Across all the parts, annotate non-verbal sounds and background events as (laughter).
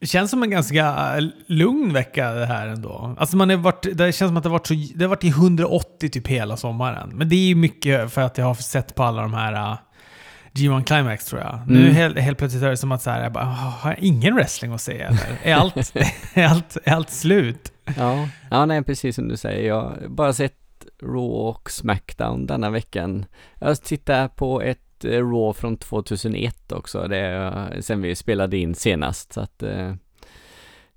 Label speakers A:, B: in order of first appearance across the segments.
A: Det känns som en ganska lugn vecka det här ändå. Alltså man har varit, det känns som att det har varit, så, det har varit i 180 typ hela sommaren. Men det är ju mycket för att jag har sett på alla de här uh, G1 Climax tror jag. Mm. Nu helt, helt plötsligt är det som att så här, jag bara, har jag ingen wrestling att se eller? är, allt, (laughs) är, allt, är allt slut?
B: Ja, ja nej, precis som du säger. Jag har bara sett Raw och Smackdown denna veckan. Jag tittar på ett Eh, Raw från 2001 också, det är eh, sen vi spelade in senast. Så att, eh,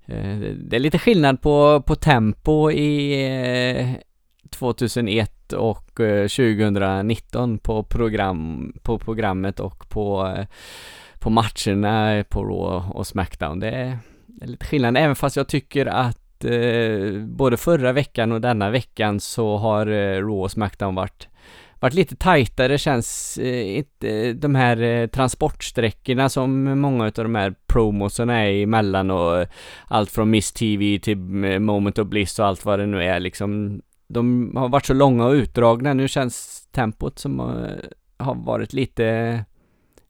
B: eh, det är lite skillnad på, på tempo i eh, 2001 och eh, 2019 på, program, på programmet och på, på matcherna på Raw och Smackdown. Det är, det är lite skillnad, även fast jag tycker att både förra veckan och denna veckan så har Raw och Smackdown varit varit lite tajtare känns eh, inte de här eh, transportsträckorna som många av de här promosarna är emellan och eh, allt från Miss TV till eh, Moment of Bliss och allt vad det nu är liksom. De har varit så långa och utdragna. Nu känns tempot som eh, har varit lite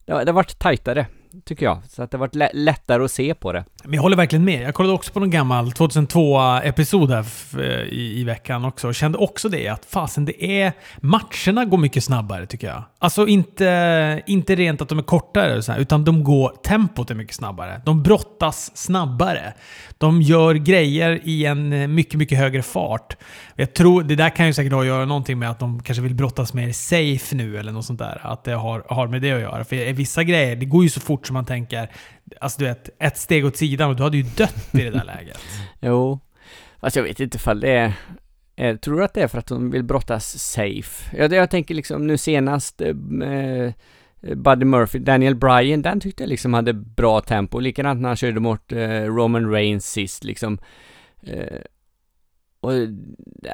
B: det har varit tajtare tycker jag. Så att det har varit lättare att se på det.
A: Men jag håller verkligen med. Jag kollade också på någon gammal 2002-episod här eh, i, i veckan också och kände också det att fasen, det är... Matcherna går mycket snabbare tycker jag. Alltså inte, inte rent att de är kortare så här, utan de går... Tempot är mycket snabbare. De brottas snabbare. De gör grejer i en eh, mycket, mycket högre fart. Jag tror, det där kan ju säkert ha att göra någonting med att de kanske vill brottas mer safe nu eller något sånt där. Att det har, har med det att göra. För vissa grejer, det går ju så fort som man tänker, alltså du vet, ett steg åt sidan och du hade ju dött i det där (laughs) läget.
B: jo, fast jag vet inte ifall det är jag tror att det är för att de vill brottas safe. Jag, jag tänker liksom nu senast eh, Buddy Murphy, Daniel Bryan, den tyckte jag liksom hade bra tempo. Likadant när han körde mot eh, Roman Reigns sist liksom. Eh, och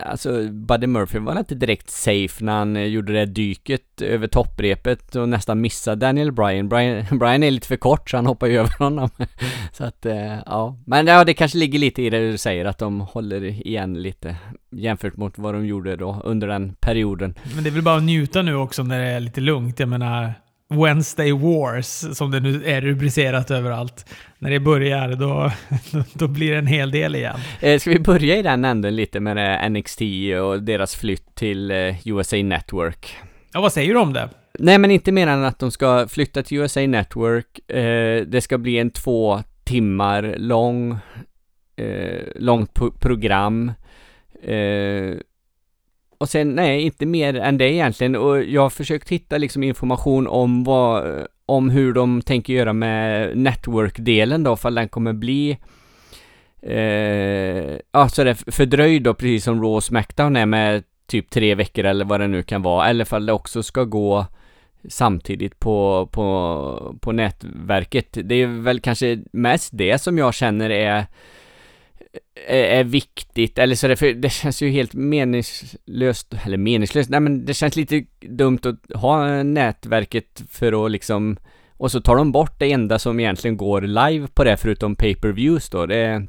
B: alltså, Buddy Murphy var inte direkt safe när han eh, gjorde det dyket över topprepet och nästan missade Daniel Bryan. Bryan, (laughs) Bryan är lite för kort så han hoppar ju över honom. (laughs) så att, eh, ja. Men ja, det kanske ligger lite i det du säger att de håller igen lite jämfört mot vad de gjorde då under den perioden.
A: Men det är väl bara att njuta nu också när det är lite lugnt. Jag menar, Wednesday Wars, som det nu är rubricerat överallt. När det börjar, då, (laughs) då blir det en hel del igen.
B: Eh, ska vi börja i den änden lite med NXT och deras flytt till eh, USA Network?
A: Ja, vad säger du om det?
B: Nej, men inte mer än att de ska flytta till USA Network. Eh, det ska bli en två timmar lång, eh, långt program. Eh, och sen, nej, inte mer än det egentligen. Och jag har försökt hitta liksom information om vad, om hur de tänker göra med network-delen då, ifall den kommer bli eh, ja, det är fördröjd då, precis som Raw Smackdown är med typ tre veckor eller vad det nu kan vara, eller ifall det också ska gå samtidigt på, på, på nätverket. Det är väl kanske mest det som jag känner är är viktigt, eller så det, för det känns ju helt meningslöst, eller meningslöst, nej men det känns lite dumt att ha nätverket för att liksom, och så tar de bort det enda som egentligen går live på det förutom pay-per-views då, det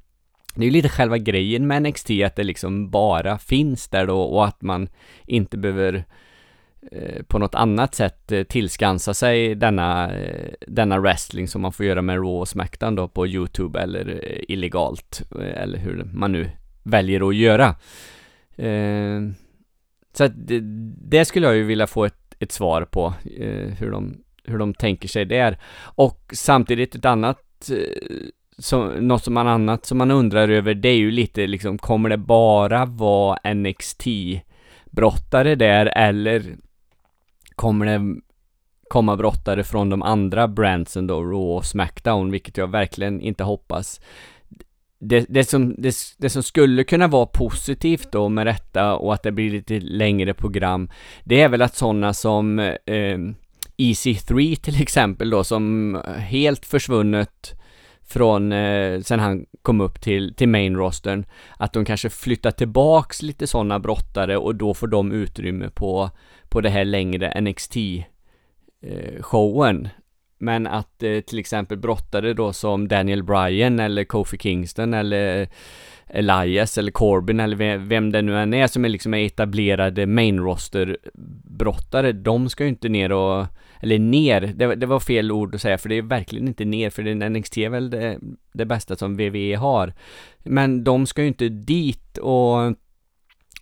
B: det är ju lite själva grejen med NXT att det liksom bara finns där då och att man inte behöver Eh, Eh, på något annat sätt eh, tillskansa sig denna, eh, denna wrestling som man får göra med Raw och Smackdown då på Youtube eller illegalt eller hur man nu väljer att göra. Så att det, det skulle jag ju vilja få ett, ett svar på hur de, hur de tänker sig det Och samtidigt ett annat så, något som man annat som man undrar över det är ju lite liksom kommer det bara vara NXT brottare där eller kommer det komma brottare från de andra brandsen då, Raw och Smackdown, vilket jag verkligen inte hoppas. Det, det, som, det, det som skulle kunna vara positivt då med detta och att det blir lite längre program, det är väl att sådana som eh, EC3 till exempel då, som helt försvunnet från eh, sen han kom upp till, till main rostern, att de kanske flyttar tillbaks lite sådana brottare och då får de utrymme på på det här längre NXT-showen. Eh, Men att eh, till exempel brottare då som Daniel Bryan eller Kofi Kingston eller Elias eller Corbin eller vem, vem det nu än är som är liksom etablerade main roster brottare, de ska ju inte ner och, eller ner, det, det var fel ord att säga för det är verkligen inte ner för det, NXT är väl det, det bästa som WWE har. Men de ska ju inte dit och,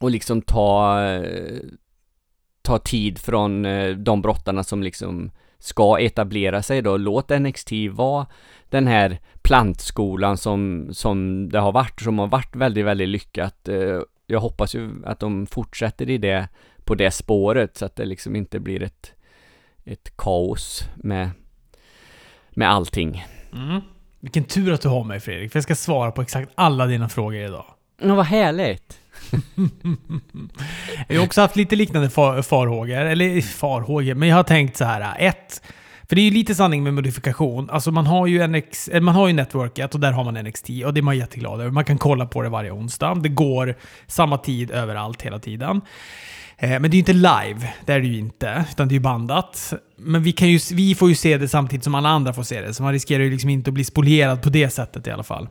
B: och liksom ta, eh, ta tid från eh, de brottarna som liksom ska etablera sig då. Låt NXT vara den här plantskolan som, som det har varit, som har varit väldigt, väldigt lyckat. Eh, jag hoppas ju att de fortsätter i det, på det spåret så att det liksom inte blir ett, ett kaos med, med allting.
A: Mm. Vilken tur att du har mig Fredrik, för jag ska svara på exakt alla dina frågor idag.
B: Ja, vad härligt! (laughs)
A: jag har också haft lite liknande far farhågor, eller farhågor, men jag har tänkt så här. Ett, för det är ju lite sanning med modifikation. Alltså man har ju, NX, eh, man har ju networket och där har man NXT och det är man jätteglad över. Man kan kolla på det varje onsdag. Det går samma tid överallt hela tiden. Eh, men det är ju inte live, det är det ju inte, utan det är ju bandat. Men vi, kan ju, vi får ju se det samtidigt som alla andra får se det, så man riskerar ju liksom inte att bli spolierad på det sättet i alla fall.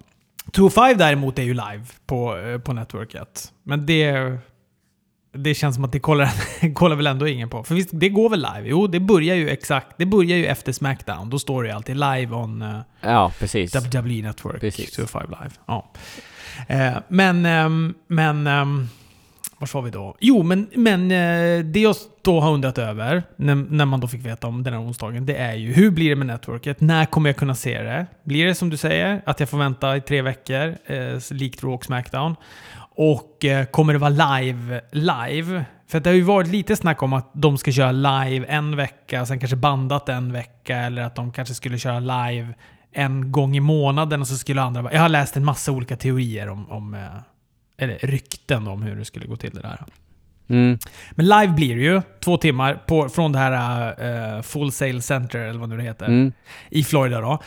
A: 2-5 däremot är ju live på, eh, på networket. Men det, det känns som att det kollar, (laughs) kollar väl ändå ingen på. För visst, det går väl live? Jo, det börjar ju exakt. Det börjar ju efter Smackdown. Då står det ju alltid live on uh,
B: ja, precis.
A: WWE Network.
B: Precis.
A: 2-5 live. Ja. Uh, men, um, men... Vart var vi då? Jo, men, men eh, det jag då har undrat över, när, när, man då fick veta om den här onsdagen, det är ju hur blir det med nätverket? När kommer jag kunna se det? Blir det som du säger, att jag får vänta i tre veckor, eh, likt Raw och Smackdown? Och eh, kommer det vara live, live? För det har ju varit lite snack om att de ska köra live en vecka, sen kanske bandat en vecka, eller att de kanske skulle köra live en gång i månaden och så skulle andra... Jag har läst en massa olika teorier om, om eh, eller rykten om hur det skulle gå till det där.
B: Mm.
A: Men live blir det ju, två timmar på, från det här uh, Full Sail Center, eller vad nu det heter, mm. i Florida då.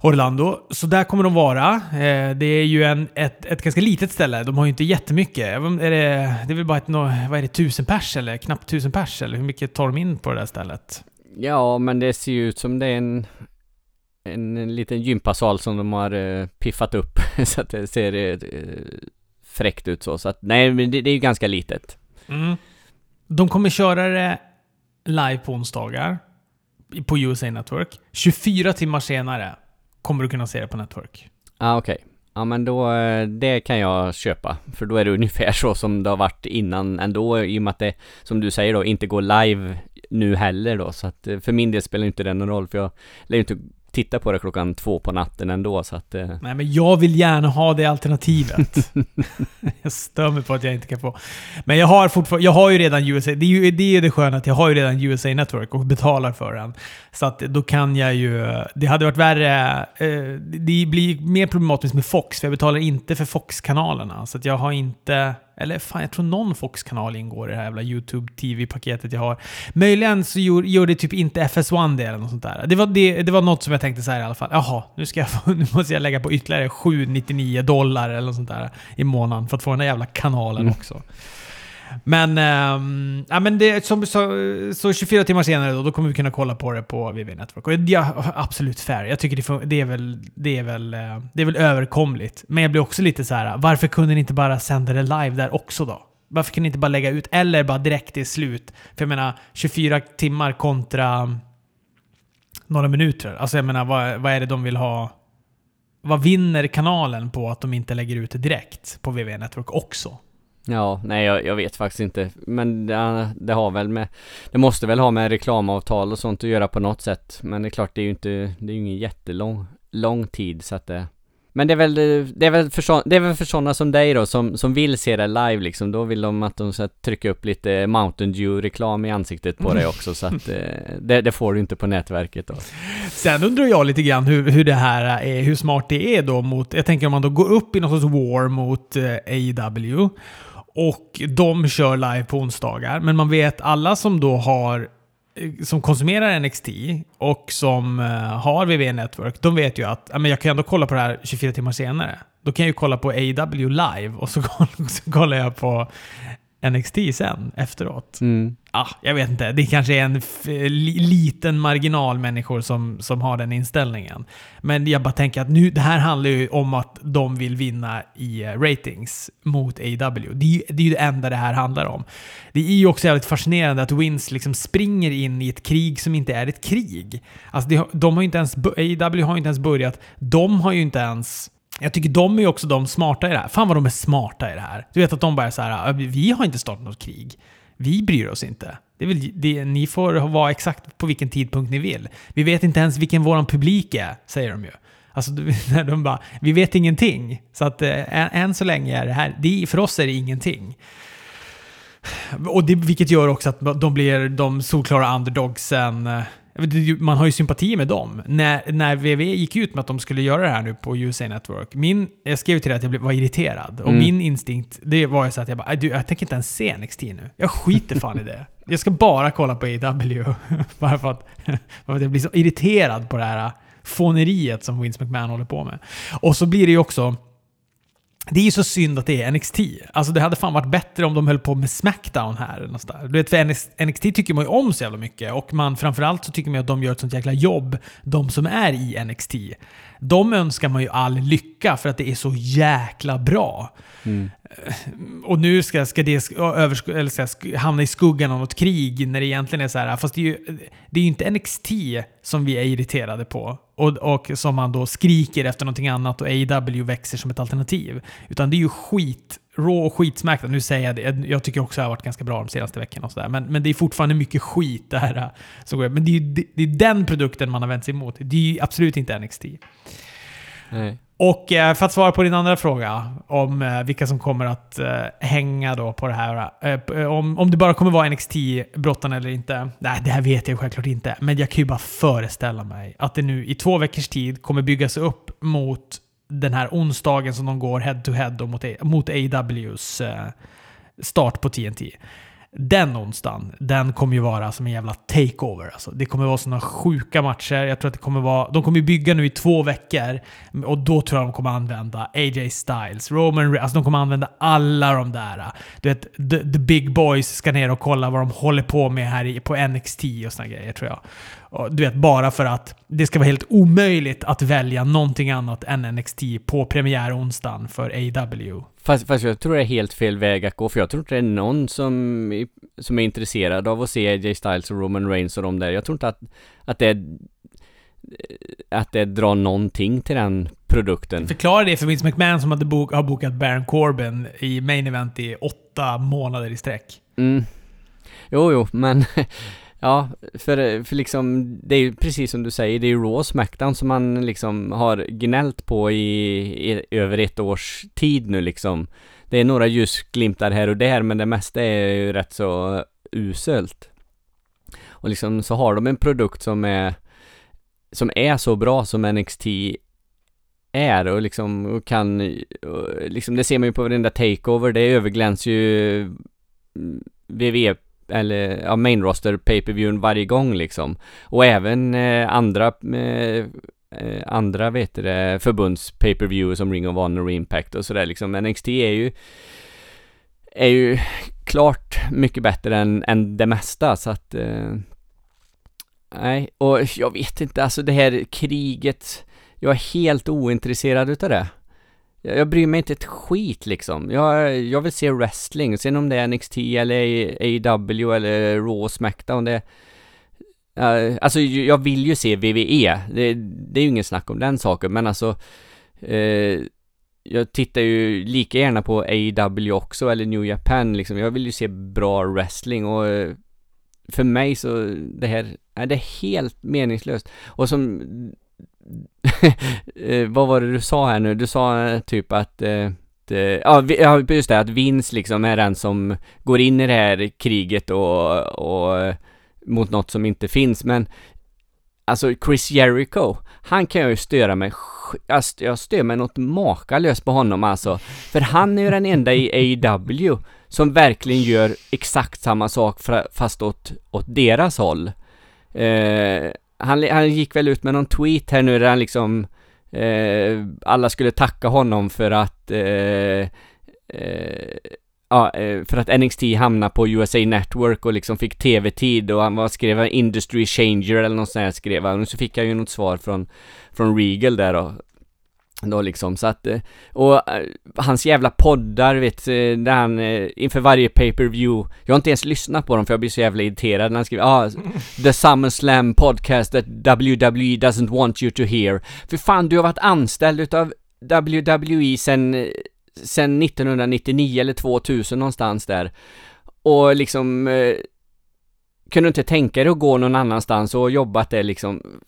A: Orlando. Så där kommer de vara. Uh, det är ju en, ett, ett ganska litet ställe. De har ju inte jättemycket. Är det, det är väl bara ett, vad är det, tusen pers eller knappt tusen pers? Eller hur mycket tar de in på det där stället?
B: Ja, men det ser ju ut som det är en, en, en liten gympasal som de har uh, piffat upp (laughs) så att det ser fräckt ut så. Så att nej, men det, det är ju ganska litet.
A: Mm. De kommer köra det live på onsdagar på USA Network. 24 timmar senare kommer du kunna se det på Network.
B: Ja, ah, okej. Okay. Ja men då, eh, det kan jag köpa. För då är det ungefär så som det har varit innan ändå i och med att det, som du säger då, inte går live nu heller då. Så att eh, för min del spelar inte det någon roll för jag lär ju inte titta på det klockan två på natten ändå så att... Eh.
A: Nej men jag vill gärna ha det alternativet. (laughs) jag stör mig på att jag inte kan få. Men jag har fortfarande, jag har ju redan USA, det är ju det, är ju det sköna att jag har ju redan USA Network och betalar för den. Så att då kan jag ju... Det hade varit värre... Eh, det blir mer problematiskt med Fox, för jag betalar inte för Fox-kanalerna. Så att jag har inte... Eller fan, jag tror någon Fox-kanal ingår i det här jävla YouTube TV-paketet jag har. Möjligen så gör, det typ inte FS1 det eller något sånt där. Det var, det, det var något som jag tänkte så här i alla fall. Jaha, nu, ska jag, (laughs) nu måste jag lägga på ytterligare 799 dollar eller något sånt där i månaden för att få den där jävla kanalen mm. också. Men, ähm, ja, men det, som, så, så 24 timmar senare då, då kommer vi kunna kolla på det på VV Network. Och ja, absolut fair. Jag tycker det, det, är väl, det, är väl, eh, det är väl överkomligt. Men jag blir också lite så här: varför kunde ni inte bara sända det live där också då? Varför kunde ni inte bara lägga ut, eller bara direkt i slut? För jag menar, 24 timmar kontra några minuter. Alltså jag menar, vad, vad är det de vill ha? Vad vinner kanalen på att de inte lägger ut det direkt på VV Network också?
B: Ja, nej jag, jag, vet faktiskt inte. Men det, det, har väl med, det måste väl ha med reklamavtal och sånt att göra på något sätt. Men det är klart, det är ju inte, det är ju ingen jättelång lång tid så att det men det är väl, det är väl för, så, det är väl för sådana som dig då, som, som vill se det live liksom, då vill de att de ska trycka upp lite Mountain Dew-reklam i ansiktet på dig också, så att eh, det, det, får du inte på nätverket då.
A: Sen undrar jag lite grann hur, hur det här är, hur smart det är då mot, jag tänker om man då går upp i någon sorts war mot eh, AEW, och de kör live på onsdagar. Men man vet alla som då har eh, som konsumerar NXT och som eh, har VV Network, de vet ju att men jag kan ändå kolla på det här 24 timmar senare. Då kan jag ju kolla på AW live och (laughs) så kollar jag på NXT sen efteråt.
B: Mm.
A: Ja, jag vet inte. Det kanske är en liten marginal människor som, som har den inställningen. Men jag bara tänker att nu, det här handlar ju om att de vill vinna i eh, ratings mot AW. Det är, ju, det är ju det enda det här handlar om. Det är ju också jävligt fascinerande att Vince liksom springer in i ett krig som inte är ett krig. Alltså det, de har inte ens, AW har ju inte ens börjat. De har ju inte ens jag tycker de är ju också de smarta i det här. Fan vad de är smarta i det här. Du vet att de bara är så här, vi har inte startat något krig. Vi bryr oss inte. Det är väl, det, ni får vara exakt på vilken tidpunkt ni vill. Vi vet inte ens vilken våran publik är, säger de ju. Alltså, (laughs) när de bara, vi vet ingenting. Så att eh, än, än så länge är det här, det, för oss är det ingenting. Och det, vilket gör också att de blir de solklara underdogsen. Eh, man har ju sympati med dem. När, när WWE gick ut med att de skulle göra det här nu på USA Network. Min, jag skrev till dig att jag var irriterad. Och
B: Mm.
A: min instinkt, det var ju så att jag bara, "Aj, du, jag tänker inte ens se NXT nu. Jag skiter fan i det. Jag ska bara kolla på AW. (laughs) bara för att, (laughs) för att jag blir så irriterad på det här fåneriet som Vince McMahon håller på med. Och så blir det ju också det är ju så synd att det är NXT. Alltså det hade fan varit bättre om de höll på med Smackdown här. eller något där. Du vet, för NXT NXT tycker man ju om så jävla mycket. Och man, framförallt så tycker man att de gör ett sånt jäkla jobb, de som är i NXT. De önskar man ju all lycka för att det är så jäkla bra.
B: Mm.
A: Eh, och nu ska, ska det översk- eller ska hamna i skuggan av något krig när det egentligen är så här. Fast det är ju, det är ju inte NXT som vi är irriterade på. Och, och som man då skriker efter någonting annat och AW växer som ett alternativ. Utan det är ju skit. Raw och skitsmackdown. Nu säger jag det. Jag tycker också att det har varit ganska bra de senaste veckorna och sådär. Men, men det är fortfarande mycket skit det här. som går. Men det är ju det, det är den produkten man har vänt sig emot. Det är ju absolut inte NXT.
B: Nej.
A: Och eh, för att svara på din andra fråga om eh, vilka som kommer att eh, hänga då på det här. om, om det bara kommer vara NXT-brottarna eller inte. Nej, det här vet jag självklart inte. Men jag kan ju bara föreställa mig att det nu i två veckors tid kommer byggas upp mot den här onsdagen som de går head-to-head mot, mot AWs start på TNT. Den onsdagen, den kommer ju vara som en jävla takeover. Alltså. Det kommer vara sådana sjuka matcher. Jag tror att det kommer vara... De kommer ju bygga nu i två veckor. Och då tror jag de kommer använda AJ Styles, Roman Re- Alltså de kommer använda alla de där. Du vet, the, the big boys ska ner och kolla vad de håller på med här på NXT och sådana grejer tror jag. Du vet, bara för att det ska vara helt omöjligt att välja någonting annat än NXT på premiäronsdagen för AW.
B: Fast, fast jag tror det är helt fel väg att gå, för jag tror inte det är någon som, i- som är intresserad av att se AJ Styles och Roman Reigns och de där. Jag tror inte att, att det att det drar någonting till den produkten.
A: Förklara det för Vince McMahon som hade bok, har bokat Baron Corbin i main event i åtta månader i sträck.
B: Mm. Jo, jo, men (laughs) ja, för, för liksom, det är ju precis som du säger, det är ju Raw och Smackdown som man liksom har gnällt på i, i över ett års tid nu liksom. Det är några ljusglimtar här och där, men det mesta är ju rätt så uselt. Och liksom så har de en produkt som är som är så bra som NXT är och liksom och kan, och liksom det ser man ju på varenda takeover, det överglänser ju mm, VV eller ja, main roster pay-per-viewen varje gång liksom. Och även eh, andra eh, eh andra vet det, förbunds pay-per-view som Ring of Honor och Impact och sådär liksom. Men NXT är ju är ju klart mycket bättre än, än det mesta så att eh, nej, och jag vet inte, alltså det här kriget jag är helt ointresserad utav det. Jag jag bryr mig inte ett skit liksom. Jag, jag vill se wrestling. Sen om det är NXT eller AEW eller Raw och Smackdown, det... Uh, alltså jag vill ju se WWE. Det, det är ju ingen snack om den saken, men alltså... Uh, jag tittar ju lika gärna på AEW också, eller New Japan liksom. Jag vill ju se bra wrestling och... Eh, för mig så, det här, är det är helt meningslöst. Och som Eh, eh, vad var det du sa här nu? Du sa eh, typ att eh, ja, just det, att Vince liksom är den som går in i det här kriget och, och mot något som inte finns, men alltså Chris Jericho, han kan jag ju störa mig, jag stör mig något makalöst på honom alltså, för han är ju den enda i AEW som verkligen gör exakt samma sak fast åt, åt deras håll. Eh, han, han gick väl ut med någon tweet här nu där han liksom eh, alla skulle tacka honom för att eh, eh, ja, eh, för att NXT hamnade på USA Network och liksom fick tv-tid och han var skrev Industry Changer eller något sånt här skrev han. Och så fick jag ju något svar från, från Regal där då. Då liksom, så att, eh, och eh, hans jävla poddar vet, eh, där han inför varje pay-per-view, jag har inte ens lyssnat på dem för jag blir så jävla irriterad när han skriver ah, The Summer Slam podcast that WWE doesn't want you to hear. För fan, du har varit anställd utav WWE sen sen 1999 eller 2000 någonstans där. Och liksom Kunde kunde inte tänka dig att gå någon annanstans och jobbat där liksom.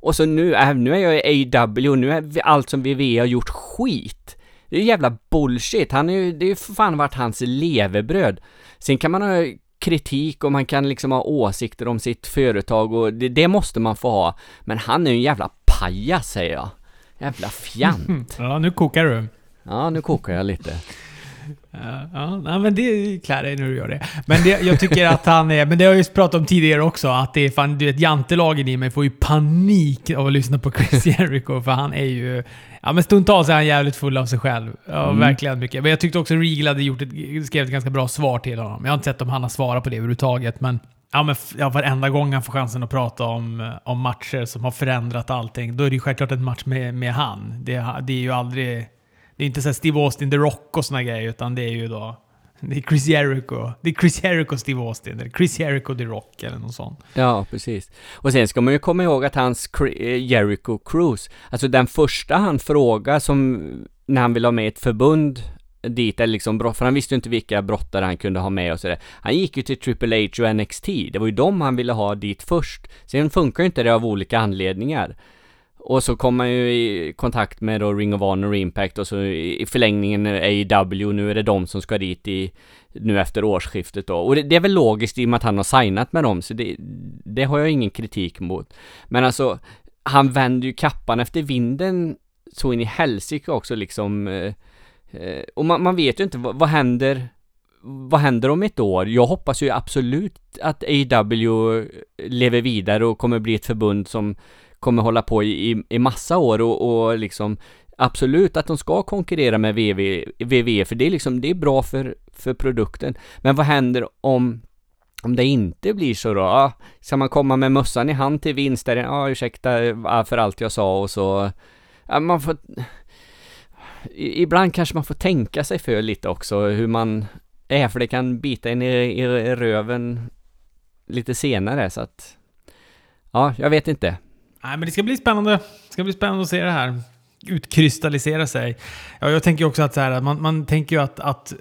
B: Och så nu, äh, nu är jag i AW nu är allt som VV har gjort skit. Det är jävla bullshit. Han är ju, det är ju för fan varit hans levebröd. Sen kan man ha kritik och man kan liksom ha åsikter om sitt företag och det, det måste man få ha. Men han är ju en jävla pajas säger jag. Jävla fjant. (laughs)
A: ja, nu kokar du.
B: Ja, nu kokar jag lite.
A: Ja, ja, men det klär dig när du gör det. Men det, jag tycker att han är, men det har jag ju pratat om tidigare också, att det är fan, du vet jantelagen i mig får ju panik av att lyssna på Chris Jericho, för han är ju, ja men stundtals är han jävligt full av sig själv. Ja, mm. verkligen mycket. Men jag tyckte också Regal hade gjort ett, skrev ett ganska bra svar till honom. Jag har inte sett om han har svarat på det överhuvudtaget, men Ja, men ja, varenda gång han får chansen att prata om, om matcher som har förändrat allting, då är det ju självklart en match med, med han. Det, det är ju aldrig det är inte så Steve Austin, The Rock och såna grejer, utan det är ju då... Det är Chris Jericho. Det är Chris Jericho, Steve Austin, eller Chris Jericho, The Rock eller något sånt.
B: Ja, precis. Och sen ska man ju komma ihåg att hans Jericho Cruise, alltså den första han frågade som när han ville ha med ett förbund dit, eller liksom för han visste ju inte vilka brottare han kunde ha med och sådär. Han gick ju till Triple H och NXT, det var ju dem han ville ha dit först. Sen funkar ju inte det av olika anledningar. Och så kom man ju i kontakt med då Ring of Honor och Impact och så i förlängningen AEW, nu är det de som ska dit i nu efter årsskiftet då. Och det, det är väl logiskt i och med att han har signat med dem, så det, det har jag ingen kritik mot. Men alltså, han vänder ju kappan efter vinden så in i helsike också liksom. Eh, eh, och man, man, vet ju inte, vad, vad händer vad händer om ett år? Jag hoppas ju absolut att AEW lever vidare och kommer bli ett förbund som kommer hålla på i, i massa år och, och liksom absolut att de ska konkurrera med VV, VV för det är liksom, det är bra för, för produkten. Men vad händer om om det inte blir så då? ah, ska man komma med mössan i hand till vinst där, ja ursäkta för allt jag sa och så, ja, man får Ibland kanske man får tänka sig för lite också hur man är, för det kan bita en i, i röven lite senare så att Ja, jag vet inte.
A: Nej, men det ska bli spännande. Det ska bli spännande att se det här utkristallisera sig. Ja, jag tänker också att, så här, man, man tänker ju att, att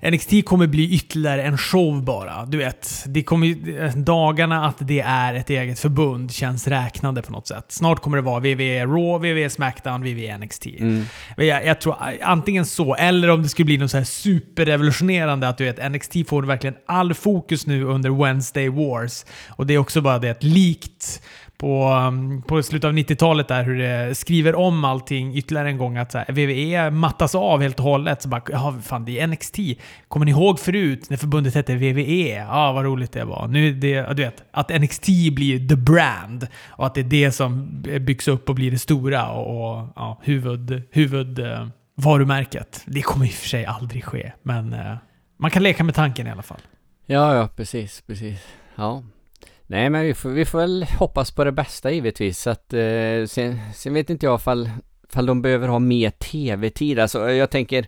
A: eh, NXT kommer bli ytterligare en show bara. Du vet, det kommer, dagarna att det är ett eget förbund känns räknade på något sätt. Snart kommer det vara WWE Raw, WWE Smackdown, WWE NXT. Mm. Jag, jag, tror antingen så, eller om det skulle bli något så här superrevolutionerande att du vet, NXT får verkligen all fokus nu under Wednesday Wars. Och det är också bara det, likt på, um, på slutet av 90-talet där hur det skriver om allting ytterligare en gång. Att så här, WWE mattas av helt och hållet. Så bara, ja, fan det är NXT. Kommer ni ihåg förut när förbundet hette WWE? Ja, vad roligt det var. Nu det, du vet, att NXT blir the brand och att det är det som byggs upp och blir det stora och, och ja, huvud, huvud eh, varumärket. Det kommer i och för sig aldrig ske, men eh, man kan leka med tanken i alla fall.
B: Ja, ja, precis, precis. Ja, Nej men vi får, vi får väl hoppas på det bästa givetvis. Så att, eh, sen, sen vet inte jag ifall, fall de behöver ha mer tv-tid. Alltså jag tänker,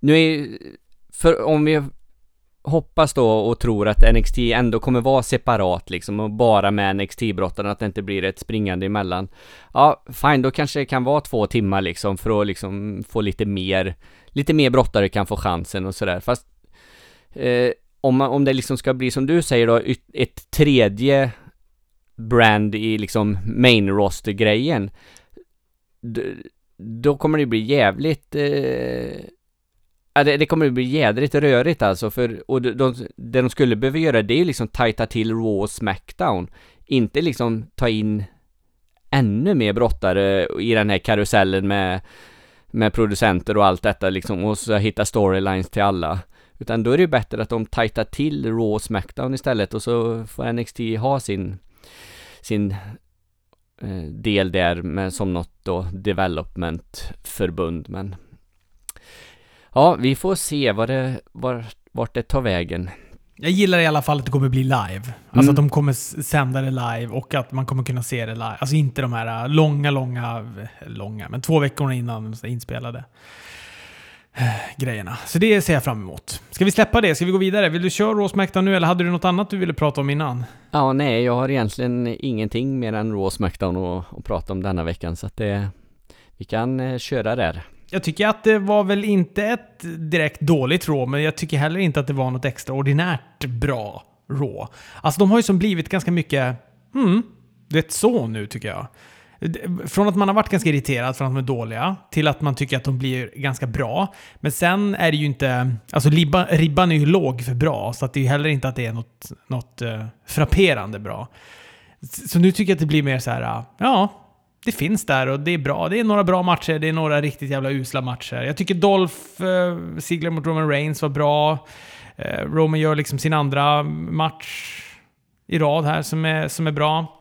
B: nu är för om vi hoppas då och tror att NXT ändå kommer vara separat liksom och bara med NXT-brottarna, att det inte blir ett springande emellan. Ja, fine, då kanske det kan vara två timmar liksom för att liksom få lite mer, lite mer brottare kan få chansen och sådär. Fast eh, om, man, om det liksom ska bli som du säger då, ett tredje brand i liksom main roster-grejen. Då kommer det bli jävligt eh, Ja, det, det kommer bli jädrigt rörigt alltså, för, och de, de, det de skulle behöva göra det är ju liksom tajta till Raw och Smackdown. Inte liksom ta in ännu mer brottare i den här karusellen med, med producenter och allt detta liksom, och så hitta storylines till alla. Utan då är det ju bättre att de tajtar till Raw och Smackdown istället och så får NXT ha sin, sin eh, del där med som något då development förbund men Ja, vi får se vad det, var, vart det tar vägen.
A: Jag gillar i alla fall att det kommer bli live. Alltså
B: Mm.
A: att de kommer sända det live och att man kommer kunna se det live. Alltså inte de här äh, långa, långa, långa, men två veckor innan de inspelade (sighs) grejerna. Så det ser jag fram emot. Ska vi släppa det? Ska vi gå vidare? Vill du köra Raw Smackdown nu eller hade du något annat du ville prata om innan?
B: Ja, nej, jag har egentligen ingenting mer än Raw Smackdown att, att prata om denna veckan, så att det... Vi kan eh, köra där.
A: Jag tycker att det var väl inte ett direkt dåligt Raw, men jag tycker heller inte att det var något extraordinärt bra Raw. Alltså de har ju som blivit ganska mycket, hmm, det är så nu tycker jag. Från att man har varit ganska irriterad för att de är dåliga, till att man tycker att de blir ganska bra. Men sen är det ju inte, alltså ribban, ribban är ju låg för bra, så att det är ju heller inte att det är något, något uh, frapperande bra. Så nu tycker jag att det blir mer så här, ah, ja, det finns där och det är bra. Det är några bra matcher, det är några riktigt jävla usla matcher. Jag tycker Dolph eh, Ziggler mot Roman Reigns var bra. Eh, Roman gör liksom sin andra match i rad här som är, som är bra.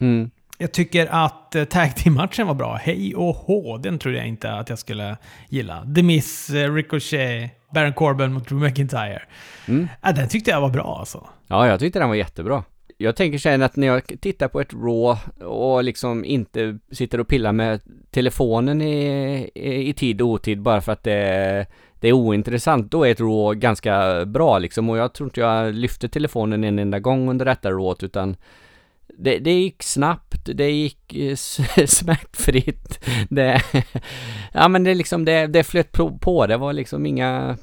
B: Mm.
A: Jag tycker att eh, tag team-matchen var bra. Hej och hå, den trodde jag inte att jag skulle gilla. The Miz, eh, Ricochet, Baron Corbin mot Drew McIntyre.
B: Mm.
A: Ja, den tyckte jag var bra alltså.
B: Ja, jag tyckte den var jättebra. Jag tänker sen att när jag tittar på ett Raw och liksom inte sitter och pillar med telefonen i, i, i tid och otid bara för att det, det är ointressant, då är ett Raw ganska bra liksom och jag tror inte jag lyfte telefonen en enda gång under detta Raw utan det, det gick snabbt, det gick eh, (laughs) smärtfritt, det, (laughs) ja men det liksom, det, det flöt på, det var liksom inga,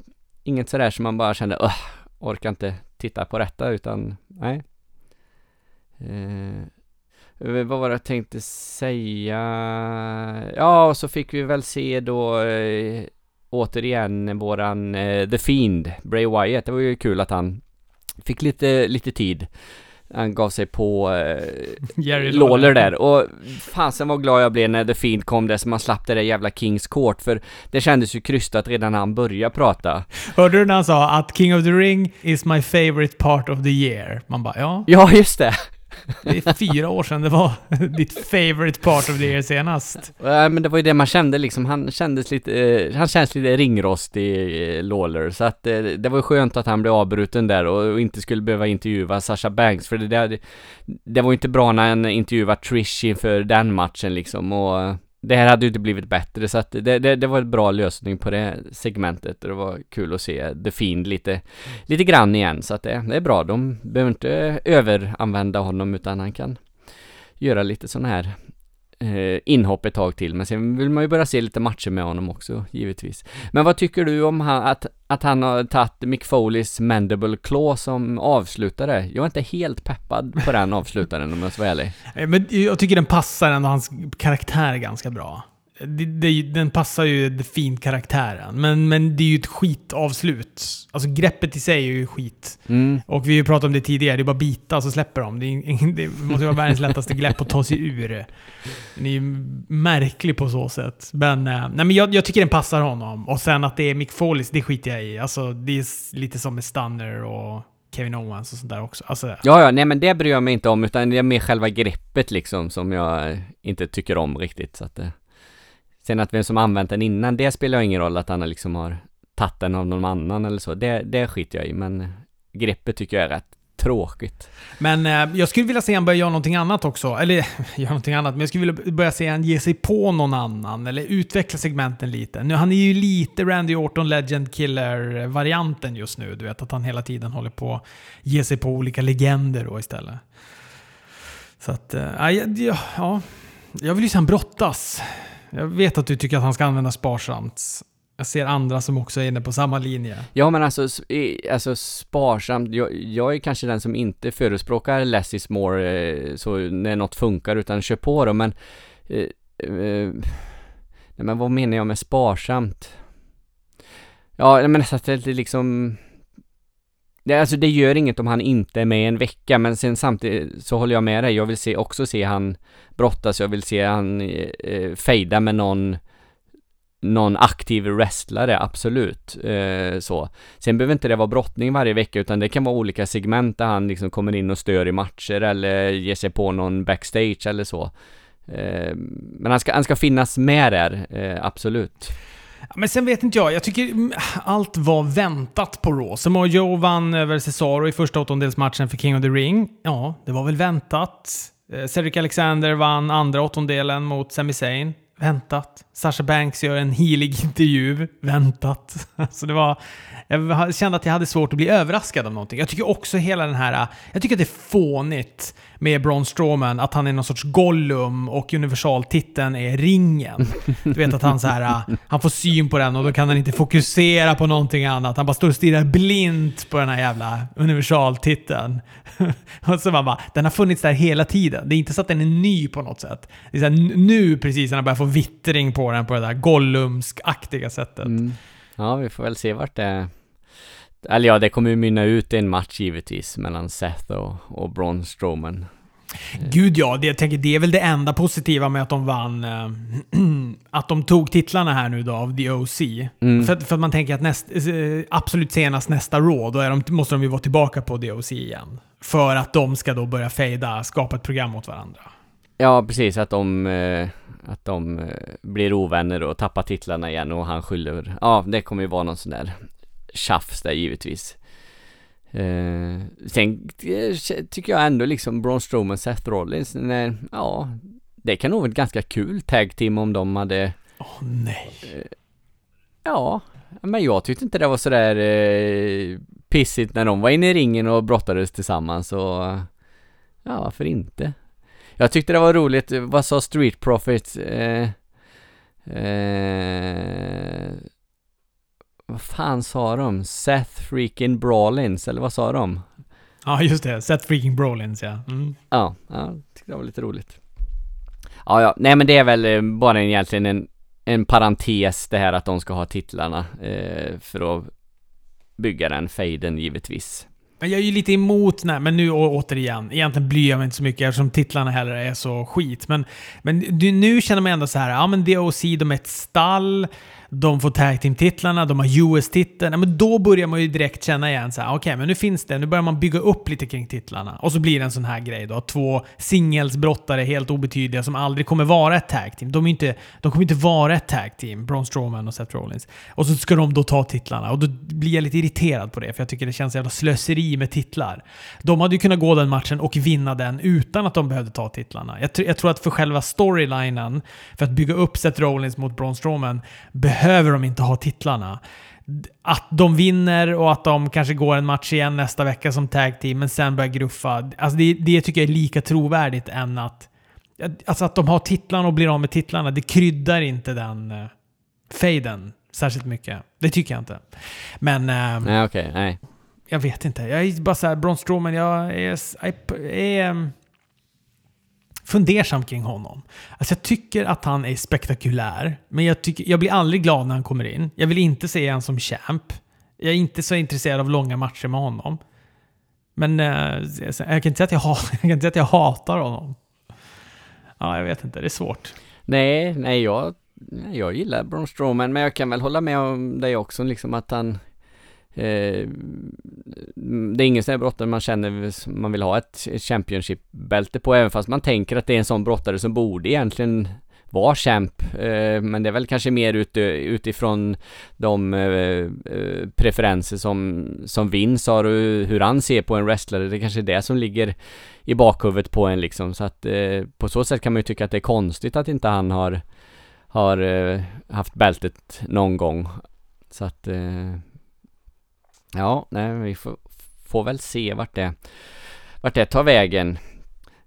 B: inget sådär som man bara kände, Öh, orkar inte titta på detta utan, nej. Eh, eh, vad var det jag tänkte säga? Ja, och så fick vi väl se då eh, återigen våran eh, The Fiend, Bray Wyatt. Det var ju kul att han fick lite, lite tid. Han gav sig på eh, (laughs) Lawler där och fasen vad glad jag blev när The Fiend kom där så man slapp det där jävla Kings Court för det kändes ju krystat redan när han började prata.
A: Hörde du när han sa att King of the Ring is my favorite part of the year? Man bara, ja,
B: Ja, just det!
A: Det är fyra år sedan det var (laughs) ditt favorite part of the year senast.
B: Nej men det var ju det man kände liksom, han kändes lite, eh, han känns lite ringrostig, eh, Lawler, så att eh, det var skönt att han blev avbruten där och, och inte skulle behöva intervjua Sasha Banks, för det där, det var ju inte bra när han intervjuade Trish inför den matchen liksom och det här hade ju inte blivit bättre så att det, det, det var en bra lösning på det segmentet och det var kul att se The Fiend lite, lite grann igen så att det, det är bra, de behöver inte överanvända honom utan han kan göra lite sådana här eh, inhopp ett tag till, men sen vill man ju börja se lite matcher med honom också, givetvis. Men vad tycker du om han, att, att han har tagit Mick Foleys Mandible Claw som avslutare? Jag är inte helt peppad på den avslutaren om jag ska vara ärlig. (laughs)
A: Men jag tycker den passar ändå hans karaktär ganska bra. Det, det, den passar ju The Fiend-karaktären. Men, men det är ju ett skitavslut. Alltså greppet i sig är ju skit.
B: Mm.
A: Och vi har ju pratat om det tidigare, det är bara bita så släpper de. Det, är, (laughs) det måste ju vara världens lättaste grepp att ta sig ur. Den är ju märklig på så sätt. Men, eh, nej, men jag, jag tycker den passar honom. Och sen att det är Mick Foleys, det skiter jag i. Alltså, det är lite som med Stunner och Kevin Owens och sånt där också. Alltså,
B: Ja, ja, nej men det bryr jag mig inte om, utan det är mer själva greppet liksom som jag inte tycker om riktigt, så att eh, Sen att vem som använt den innan, det spelar ingen roll att han har liksom har tagit den av någon annan eller så, det, det skiter jag i, men greppet tycker jag är rätt tråkigt.
A: Men eh, jag skulle vilja se han börja göra någonting annat också. Eller (laughs) göra någonting annat, men jag skulle vilja börja se han ge sig på någon annan. Eller utveckla segmenten lite. Nu, han är ju lite Randy Orton Legend Killer-varianten just nu. Du vet att han hela tiden håller på att ge sig på olika legender då istället. Så att, eh, ja, ja, ja. Jag vill ju se han brottas. Jag vet att du tycker att han ska använda sparsamt. Jag ser andra som också är inne på samma linje.
B: Ja men alltså, alltså sparsamt, jag, jag är kanske den som inte förespråkar less is more, eh, så när något funkar, utan kör på då, men eh, eh, Nej men vad menar jag med sparsamt? Ja, men så att det liksom det, alltså det gör inget om han inte är med en vecka, men sen samtidigt så håller jag med dig. Jag vill se, också se han brottas, jag vill se han eh, eh, fejda med någon någon aktiv wrestlare, absolut. Eh, så. Sen behöver inte det vara brottning varje vecka, utan det kan vara olika segment där han liksom kommer in och stör i matcher eller ger sig på någon backstage eller så. Eh, men han ska, han ska finnas med där, eh, absolut.
A: Men sen vet inte jag. Jag tycker allt var väntat på Raw. Samoa Joe vann över Cesaro i första åttondelsmatchen för King of the Ring. Ja, det var väl väntat. Eh, Cedric Alexander vann andra åttondelen mot Sami Zayn. Väntat. Sasha Banks gör en helig intervju. Väntat. (laughs) Så det var... Jag kände att jag hade svårt att bli överraskad av någonting. Jag tycker också hela den här... Jag tycker att det är fånigt med Braun Strowman, att han är någon sorts Gollum och universaltiteln är ringen. Du vet att han så här, han får syn på den och då kan han inte fokusera på någonting annat. Han bara står och stirrar blint på den här jävla universaltiteln. (laughs) och så man bara, den har funnits där hela tiden. Det är inte så att den är ny på något sätt. Det är så här, nu precis när han börjar få vittring på den på det där Gollumsk-aktiga sättet. Mm.
B: Ja, vi får väl se vart det eller ja, det kommer ju mynna ut en match givetvis mellan Seth och, och Braun Strowman.
A: Gud ja, det, jag tänker det är väl det enda positiva med att de vann. Äh, (clears throat) att de tog titlarna här nu då av The OC. Mm. För, för att man tänker att näst, eh, absolut senast nästa Raw, då är de, måste de ju vara tillbaka på The OC igen. För att de ska då börja fejda, skapa ett program mot varandra.
B: Ja, precis. Att de, eh, att de blir ovänner och tappar titlarna igen och han skyller... Ja, det kommer ju vara någon sån där tjafs där givetvis. Eh, sen eh, tycker jag ändå liksom Braun Strowman, Seth Rollins, när, ja, det kan nog vara ett ganska kul tag team om de hade...
A: Åh oh, nej.
B: Eh, ja, men jag tyckte inte det var sådär eh, pissigt när de var inne i ringen och brottades tillsammans och ja, varför inte? Jag tyckte det var roligt, vad sa Street Profits? Eh, eh, vad fan sa de? Seth freaking Brawlins, eller vad sa de?
A: Ja, just det. Seth freaking Brawlins, ja. Mm.
B: Ja, ja, tyckte det var lite roligt. Ja, ja, nej men det är väl eh, bara egentligen en, en parentes det här att de ska ha titlarna eh, för att bygga den fejden givetvis.
A: Jag är ju lite emot, nej, men nu återigen, egentligen bryr jag mig inte så mycket eftersom titlarna heller är så skit. Men, men nu känner man ändå så här, ja men DOC, de är ett stall de får tag team-titlarna, de har US-titeln. Men då börjar man ju direkt känna igen så här, okej, okay, men nu finns det, nu börjar man bygga upp lite kring titlarna. Och så blir det en sån här grej då. Två singelsbrottare, helt obetydliga, som aldrig kommer vara ett tag team. De, är inte, de kommer inte vara ett tag team, Braun Strowman och Seth Rollins. Och så ska de då ta titlarna. Och då blir jag lite irriterad på det, för jag tycker det känns jävla slöseri med titlar. De hade ju kunnat gå den matchen och vinna den utan att de behövde ta titlarna. Jag, jag tror att för själva storylinen, för att bygga upp Seth Rollins mot Braun Strowman, behöver de inte ha titlarna. Att de vinner och att de kanske går en match igen nästa vecka som tag team, men sen börjar gruffa. Alltså det, det tycker jag är lika trovärdigt än att... Alltså att de har titlarna och blir av med titlarna, det kryddar inte den uh, faden särskilt mycket. Det tycker jag inte. Men... Uh,
B: nej, okej. Okay, nej.
A: Jag vet inte. Jag är bara såhär, Braun Strowman, jag är... Jag är, är fundersam kring honom. Alltså jag tycker att han är spektakulär, men jag, tycker, jag blir aldrig glad när han kommer in. Jag vill inte se honom som champ. Jag är inte så intresserad av långa matcher med honom. Men eh, jag, kan inte säga att jag, (laughs) jag kan inte säga att jag hatar honom. Ja, jag vet inte. Det är svårt.
B: Nej, nej, jag, jag gillar Braun Strowman, men jag kan väl hålla med om dig också, liksom att han Eh, det är ingen sån här brottare man känner man vill ha ett Championship-bälte på, även fast man tänker att det är en sån brottare som borde egentligen vara champ. Eh, men det är väl kanske mer ut, utifrån de eh, eh preferenser som, som Vince har och hur han ser på en wrestlare. Det är kanske är det som ligger i bakhuvudet på en liksom. Så att eh, på så sätt kan man ju tycka att det är konstigt att inte han har, har eh, haft bältet någon gång. Så att Ja, nej, vi får, får väl se vart det, vart det tar vägen.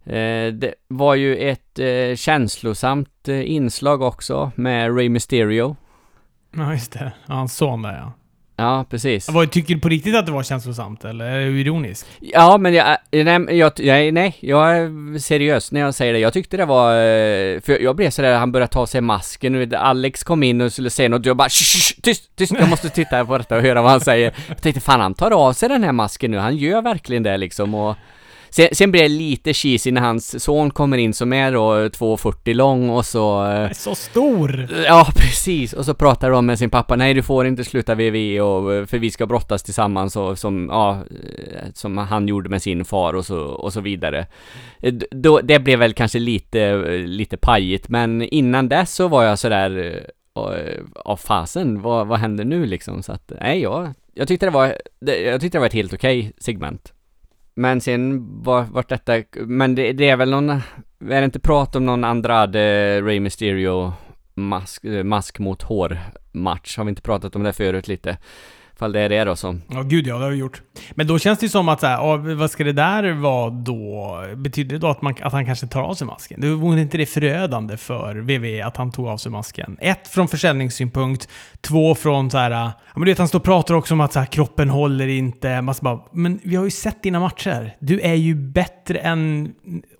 B: Eh, det var ju ett eh, känslosamt eh, inslag också med Ray Mysterio.
A: Ja, just det. Ja, hans son där ja.
B: Ja, precis.
A: Vad, tycker du på riktigt att det var känslosamt, eller är du ironisk?
B: Ja, men jag, nej, jag, nej, jag är seriös när jag säger det. Jag tyckte det var, eh, för jag blev sådär, han började ta sig masken, Alex kom in och skulle säga något, och jag bara tyst, tyst, jag måste titta på detta och höra vad han säger. Jag tänkte, fan han tar av sig den här masken nu, han gör verkligen det liksom och Sen, sen blir det lite cheesy när hans son kommer in som är då 2,40 lång och så...
A: Eh, så stor!
B: Ja, precis. Och så pratar de med sin pappa. Nej, du får inte sluta VV och, eh, för vi ska brottas tillsammans och som, ja, eh, som han gjorde med sin far och så, och så vidare. Då, det blev väl kanske lite, lite pajigt, men innan dess så var jag sådär av fasen, vad, vad händer nu liksom? Så att, nej, jag, jag tyckte det var, jag tyckte det var ett helt okej segment. Men sen var, vart detta, men det, det, är väl någon, är det inte prat om någon Andrade, eh, Ray Mysterio mask, eh, mask mot hår match? Har vi inte pratat om det förut lite? Ifall det är det då som...
A: Ja, gud ja, det har vi gjort. Men då känns det ju som att så här, vad ska det där vara då? Betyder det då att, man, att han kanske tar av sig masken? Det vore inte det förödande för VV att han tog av sig masken? Ett, från försäljningssynpunkt. Två, från så här... Ja, men du vet, han står och pratar också om att så här, kroppen håller inte. Man bara, men vi har ju sett dina matcher. Du är ju bättre än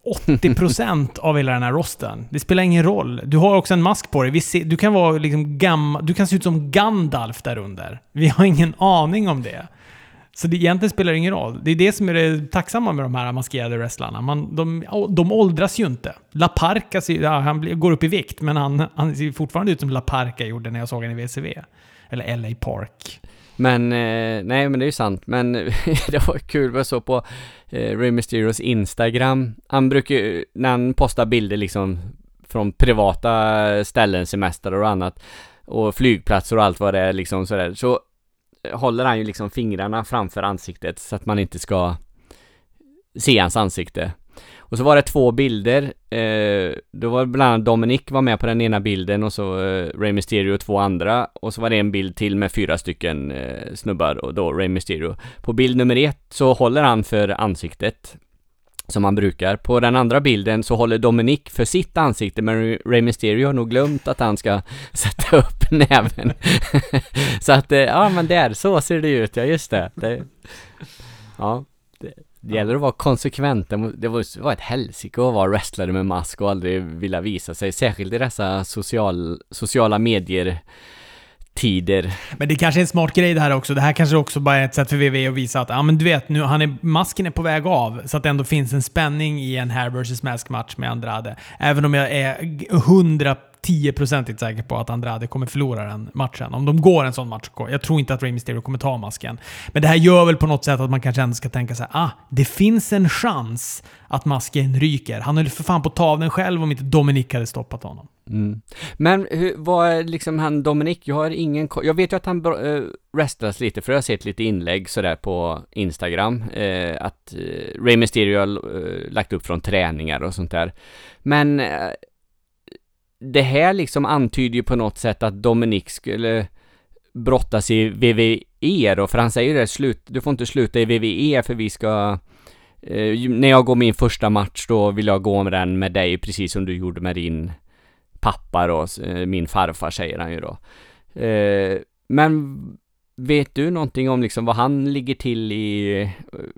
A: 80% av hela den här rosten. Det spelar ingen roll. Du har också en mask på dig. Ser, du kan vara liksom gamma, Du kan se ut som Gandalf där under. Vi har ingen aning om det. Så det egentligen spelar det ingen roll. Det är det som är det tacksamma med de här maskerade wrestlarna. Man, de, de åldras ju inte. La Parca, ja, han går upp i vikt, men han, han ser fortfarande ut som La Parca gjorde när jag såg honom i WCW. Eller LA Park.
B: Men, eh, nej men det är ju sant. Men (laughs) det var kul, vad jag såg på eh, Ray Mysterios Instagram. Han brukar ju, när han postar bilder liksom från privata ställen, semester och annat och flygplatser och allt vad det är liksom sådär, så håller han ju liksom fingrarna framför ansiktet så att man inte ska se hans ansikte. Och så var det två bilder, eh, då var bland annat Dominic var med på den ena bilden och så eh, Ray Mysterio och två andra och så var det en bild till med fyra stycken eh, snubbar och då Ray Mysterio. På bild nummer ett så håller han för ansiktet som han brukar. På den andra bilden så håller Dominic för sitt ansikte men Ray Mysterio har nog glömt att han ska (laughs) sätta upp näven. (laughs) så att, eh, ja men där, så ser det ut, ja just det. det ja, det, det gäller att vara konsekvent. Det var ett helsike att vara wrestlare med mask och aldrig vilja visa sig, särskilt i dessa social, sociala medier tider.
A: Men det kanske är en smart grej det här också. Det här kanske också bara är ett sätt för WWE att visa att ja, men du vet, nu, han är, masken är på väg av. Så att det ändå finns en spänning i en hair vs mask-match med Andrade. Även om jag är 100 10% säker på att Andrade kommer förlora den matchen. Om de går en sån match. Jag tror inte att Rey Mysterio kommer ta masken. Men det här gör väl på något sätt att man kanske ändå ska tänka så här, ah, det finns en chans att masken ryker. Han höll för fan på att ta av den själv om inte Dominic hade stoppat honom.
B: Mm. Men hur, vad är liksom han Dominic? Jag har ingen Jag vet ju att han uh, eh, wrestlas lite, för jag har sett lite inlägg sådär på Instagram. Uh, att uh, Rey Mysterio har uh, lagt upp från träningar och sånt där. Men det här liksom antyder ju på något sätt att Dominik skulle brottas i VVE då, för han säger ju det, slut, du får inte sluta i VVE för vi ska eh, när jag går min första match då vill jag gå med den med dig precis som du gjorde med din pappa då, eh, min farfar säger han ju då. Eh, men vet du någonting om liksom vad han ligger till i, eh,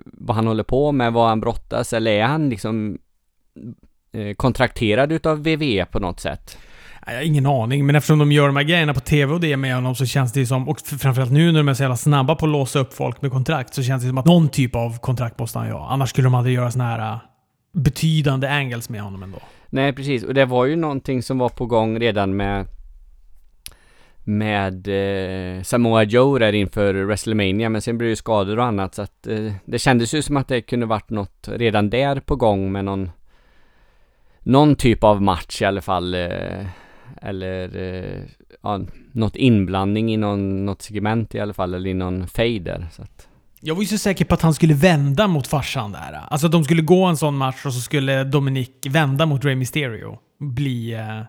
B: vad han håller på med, vad han brottas eller är han liksom kontrakterad utav VVE på något sätt?
A: Jag har ingen aning, men eftersom de gör de här grejerna på TV och det med honom så känns det ju som, och framförallt nu när de är så jävla snabba på att låsa upp folk med kontrakt, så känns det som att någon typ av kontrakt måste han ju ha. Annars skulle de aldrig göra såna här äh, betydande angles med honom ändå.
B: Nej, precis. Och det var ju någonting som var på gång redan med med eh, Samoa Joe där inför WrestleMania men sen blev det skador och annat så att eh, det kändes ju som att det kunde varit något redan där på gång med någon någon typ av match i alla fall. Eh, eller eh, ja, något inblandning i någon, något segment i alla fall, eller i någon fader. Så att.
A: Jag var ju så säker på att han skulle vända mot farsan där. Alltså att de skulle gå en sån match och så skulle Dominic vända mot Rey Mysterio. Bli... Eh,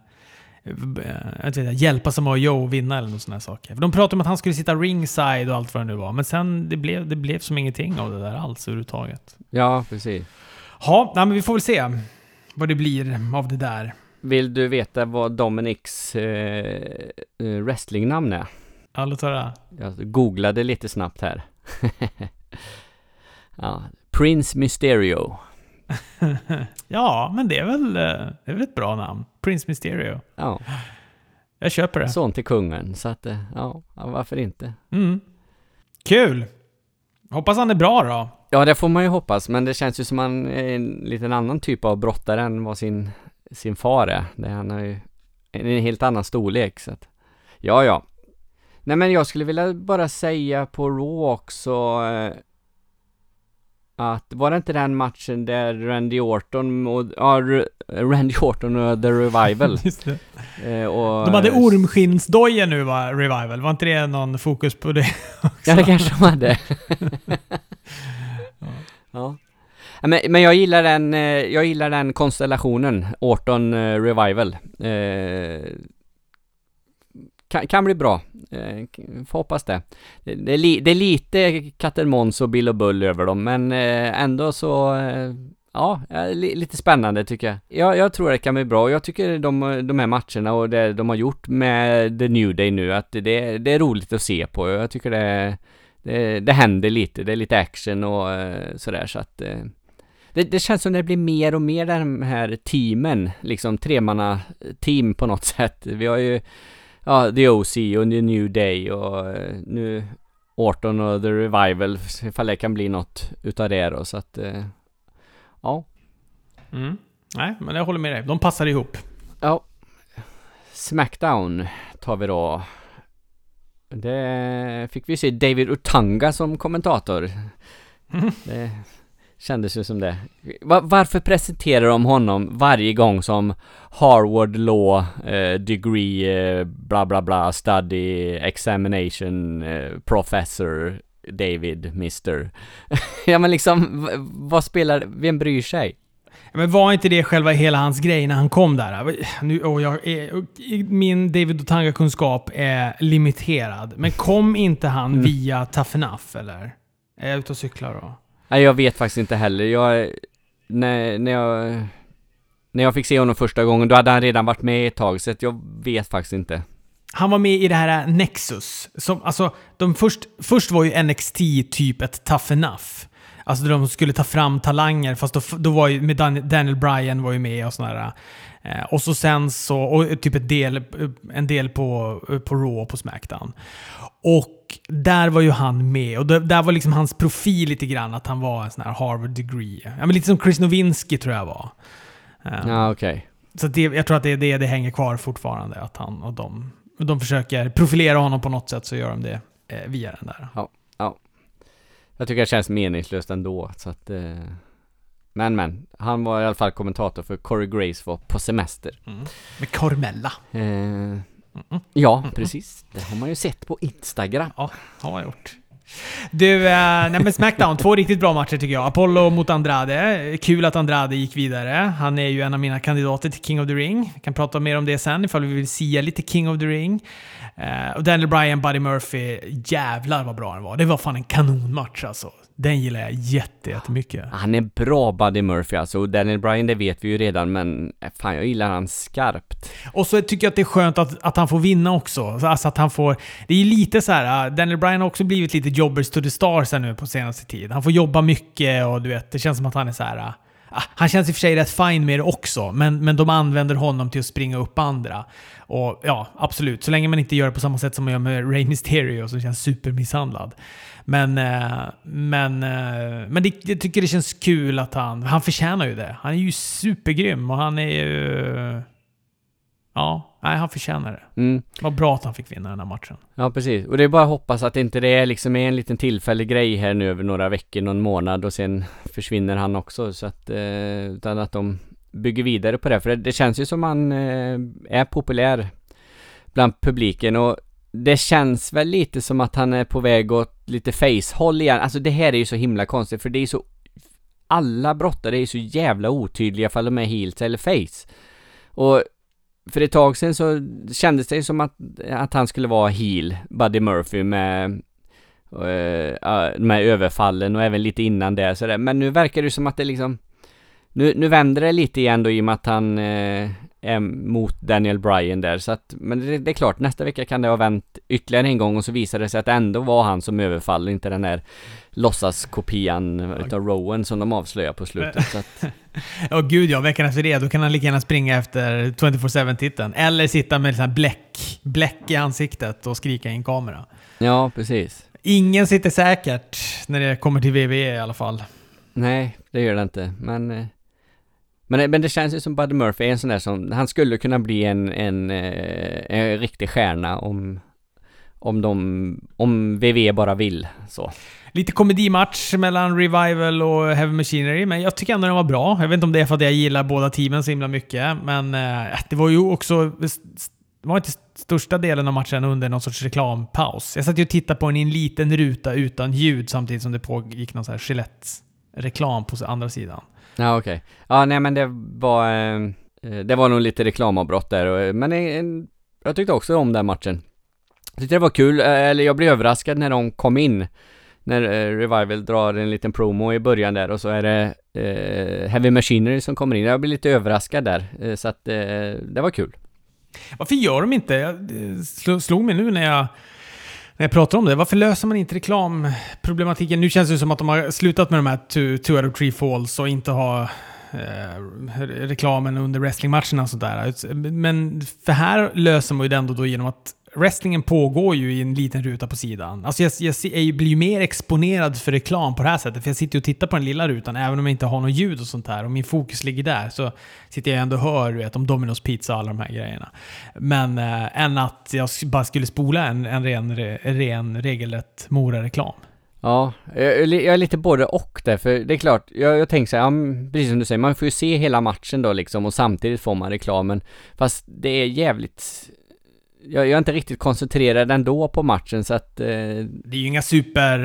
A: jag vet inte, hjälpa Samoa Joe att vinna eller något sådana saker. För de pratade om att han skulle sitta ringside och allt vad det nu var. Men sen, det blev, det blev som ingenting av det där alls överhuvudtaget.
B: Ja, precis.
A: Ja, men vi får väl se vad det blir av det där.
B: Vill du veta vad Dominics eh, eh wrestlingnamn är?
A: Ja, låt höra.
B: Jag googlade lite snabbt här. (laughs) ja, Prince Mysterio. (laughs)
A: ja, men det är, väl, eh, det är väl ett bra namn. Prince Mysterio.
B: Ja.
A: Jag köper det.
B: Son till kungen, så att eh, ja, varför inte?
A: Mm. Kul! Hoppas han är bra då.
B: Ja, det får man ju hoppas, men det känns ju som han är en liten annan typ av brottare än vad sin, sin far är. Det han har ju en helt annan storlek, så att, ja, ja. Nej, men jag skulle vilja bara säga på Raw också, eh, att, var det inte den matchen där Randy Orton och, ja, Randy Orton och The Revival? (laughs) Eh, och,
A: De hade ormskinnsdojor nu va, Revival? Var inte det någon fokus på det också?
B: Ja, det kanske de hade. (laughs) ja. Men, men jag gillar den, eh, jag gillar den konstellationen, Orton eh, Revival. Eh, kan, kan bli bra. Eh, får hoppas det. Det, det, är li, det är lite katten Måns och Bill och Bull över dem, men eh, ändå så eh, Ja, li, lite spännande tycker jag. jag. Jag tror det kan bli bra. Jag tycker de, de här matcherna och det de har gjort med The New Day nu, att det, det är roligt att se på. Jag tycker det, det, det händer lite. Det är lite action och eh, sådär så att eh, det, det, känns som det blir mer och mer de här teamen, liksom tremanna team på något (laughs) sätt. Vi har ju ja, The OC och The New Day och eh, nu Orton och The Revival, ifall det kan bli något utav det då, så att ja.
A: Mm. Nej, men jag håller med dig. De passar ihop.
B: Ja. Smackdown tar vi då. Det fick vi se David Utanga som kommentator.
A: Mm. (laughs)
B: Det kändes ju som det. Va- varför presenterar de honom varje gång som Harvard Law eh, Degree eh, bla bla bla Study Examination eh, Professor David Mr. (laughs) ja men liksom, vad spelar, vem bryr sig?
A: Men var inte det själva hela hans grej när han kom där? Nu, och jag, min David Otanga-kunskap är limiterad. Men kom inte han
B: Mm.
A: via Enough, eller? Är jag ute och cyklar då?
B: Nej jag vet faktiskt inte heller, jag, när, när jag, när jag fick se honom första gången, då hade han redan varit med ett tag, så jag vet faktiskt inte.
A: Han var med i det här Nexus. Som, alltså, de först, först var ju NXT typ ett tough enough. Alltså där de skulle ta fram talanger, fast då, då var ju med Dan, Daniel Bryan var ju med och sådär. Eh, och så sen så, och typ ett del, en del på, på Raw och på Smackdown. Och där var ju han med. Och där, var liksom hans profil lite grann, att han var en sån här Harvard degree. Ja, men lite som Chris Nowinski tror jag var. Eh,
B: Ja okej.
A: så det, jag tror att det är det det hänger kvar fortfarande. Att han och de, de försöker profilera honom på något sätt så gör de det eh, via den där.
B: Jag tycker det känns meningslöst ändå, så att eh, Men men, han var i alla fall kommentator för Corey Grace var på semester.
A: Med Cormella.
B: Eh, ja, precis. Det har man ju sett på Instagram.
A: Ja, har jag gjort. Du, eh, nej men Smackdown, två riktigt bra matcher tycker jag. Apollo mot Andrade. Kul att Andrade gick vidare. Han är ju en av mina kandidater till King of the Ring. Vi kan prata mer om det sen ifall vi vill sia lite King of the Ring. Eh, och Daniel Bryan, Buddy Murphy, jävlar vad bra den var. Det var fan en kanonmatch alltså. Den gillar jag jätte, jättemycket.
B: Han är bra Buddy Murphy alltså, och Daniel Bryan det vet vi ju redan men eh, fan jag gillar han skarpt.
A: Och så tycker jag att det är skönt att, att han får vinna också. Alltså att han får... Det är lite så här, uh, Daniel Bryan har också blivit lite jobbers to the stars här nu på senaste tid. Han får jobba mycket och du vet, det känns som att han är så här han känns i och för sig rätt fine med det också, men, men de använder honom till att springa upp andra. Och ja, absolut. Så länge man inte gör det på samma sätt som man gör med Rey Mysterio som känns supermisshandlad. Men, eh, men, eh, men det, jag tycker det känns kul att han... Han förtjänar ju det. Han är ju supergrym och han är ju... Ja, nej, han förtjänar det.
B: Mm.
A: Vad bra att han fick vinna den här matchen.
B: Ja precis, och det är bara att hoppas att inte det är liksom en liten tillfällig grej här nu över några veckor, någon månad och sen försvinner han också så att, eh, utan att de bygger vidare på det, för det, det känns ju som han eh, är populär bland publiken och det känns väl lite som att han är på väg åt lite face-håll igen, alltså det här är ju så himla konstigt för det är så alla brottare är ju så jävla otydliga ifall de är heels eller face. Och för ett tag sedan så kändes det som att, att han skulle vara heel, Buddy Murphy med uh, med överfallen och även lite innan det sådär. Men nu verkar det som att det liksom nu, nu vänder det lite igen då i och med att han eh, är mot Daniel Bryan där så att, men det, det är klart nästa vecka kan det ha vänt ytterligare en gång och så visar det sig att det ändå var han som överfall, inte den här låtsaskopian utav Rowan som de avslöjar på slutet så att, (laughs)
A: Ja, gud ja. Veckan efter det, då kan han lika gärna springa efter 24-7-titeln. Eller sitta med här bläck, bläck i ansiktet och skrika i en kamera.
B: ja precis.
A: Ingen sitter säkert när det kommer till WWE i alla fall.
B: Nej, det gör det inte. Men, eh, men, eh, men det känns ju som Buddy Murphy är en sån där som, han skulle kunna bli en, en, eh, en riktig stjärna om, om de, om VV bara vill så.
A: Lite komedimatch mellan Revival och Heavy Machinery, men jag tycker ändå den var bra. Jag vet inte om det är för att jag gillar båda teamen så himla mycket, men eh, det var ju också... Det var inte största delen av matchen under någon sorts reklampaus. Jag satt ju och tittade på den i en liten ruta utan ljud samtidigt som det pågick någon sån här Gillette-reklam på andra sidan.
B: Ja, okej. Okay. Ja, nej men det var... Ehm, eh, det var nog lite reklamavbrott där, eh, men eh, jag tyckte också om den matchen. Jag tyckte det var kul, eh, eller jag blev överraskad när de kom in. När eh, Revival drar en liten promo i början där och så är det eh, Heavy Machinery som kommer in. Jag blev lite överraskad där, så att eh, det var kul.
A: Varför gör de inte, Jag slog mig nu när jag jag pratar om det. Varför löser man inte reklamproblematiken? Nu känns det som att de har slutat med de här two, two out of three falls och inte ha eh, reklamen under wrestlingmatcherna och sådär. Men för här löser man ju det ändå då genom att wrestlingen pågår ju i en liten ruta på sidan. Alltså jag, jag, jag blir ju mer exponerad för reklam på det här sättet. För jag sitter ju och tittar på den lilla rutan, även om jag inte har något ljud och sånt där. Och min fokus ligger där. Så sitter jag ändå och hör vet, om Domino's Pizza och alla de här grejerna. Men äh, än att jag bara skulle spola en, en ren, ren regelrätt Mora-reklam.
B: Ja, jag, jag är lite både och där, för det är klart, jag, jag tänker så här, ja, precis som du säger, man får ju se hela matchen då liksom och samtidigt får man reklamen. Fast det är jävligt jag, jag är inte riktigt koncentrerad ändå på matchen så att... Eh...
A: Det är ju inga super...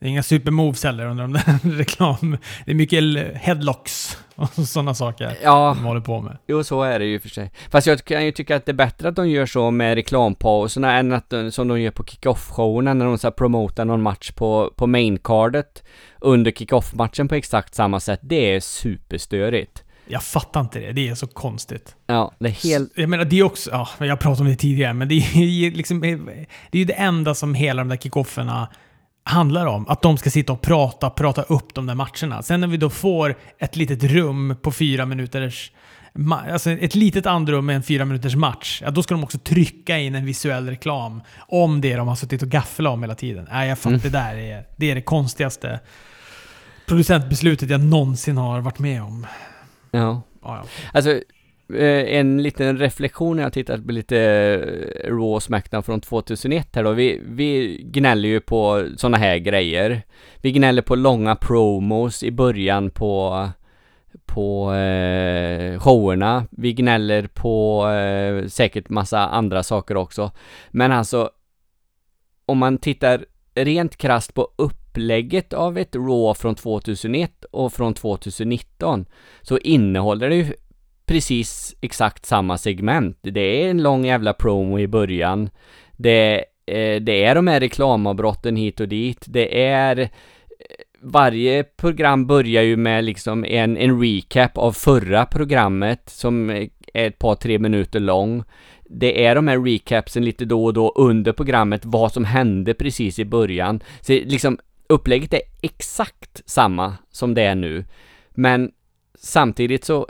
A: Det är inga supermoves heller under de där (laughs) reklam... Det är mycket headlocks och (laughs) sådana saker
B: ja,
A: de håller på med.
B: Jo, så är det ju för sig. Fast jag kan ju tycka att det är bättre att de gör så med reklampauserna än att som de gör på kick-off-showerna när de så promotar någon match på, på main-cardet under kick-off-matchen på exakt samma sätt. Det är superstörigt.
A: Jag fattar inte det. Det är så konstigt.
B: Ja, det är helt...
A: Jag menar, det är också... Ja, jag pratade om det tidigare, men det är liksom... Det är ju det enda som hela de där kickofferna handlar om. Att de ska sitta och prata, prata upp de där matcherna. Sen när vi då får ett litet rum på fyra minuters... Alltså ett litet andrum med en fyra minuters match. Ja, då ska de också trycka in en visuell reklam om det de har suttit och gafflat om hela tiden. Nej, jag fattar. Mm. Det där är det, är det konstigaste producentbeslutet jag någonsin har varit med om.
B: Ja. ja, ja. Alltså, eh, en liten reflektion när jag tittat på lite eh, Raw Smackdown från 2001 här då. Vi, vi gnäller ju på sådana här grejer. Vi gnäller på långa promos i början på på eh, showerna. Vi gnäller på eh, säkert massa andra saker också. Men alltså, om man tittar rent krast på upplägget av ett Raw från 2001 och från 2019 så innehåller det ju precis exakt samma segment. Det är en lång jävla promo i början. Det, eh, det är de här reklamavbrotten hit och dit. Det är eh, varje program börjar ju med liksom en, en recap av förra programmet som eh, är ett par, tre minuter lång det är de här recapsen lite då och då under programmet, vad som hände precis i början. Så liksom upplägget är exakt samma som det är nu. Men samtidigt så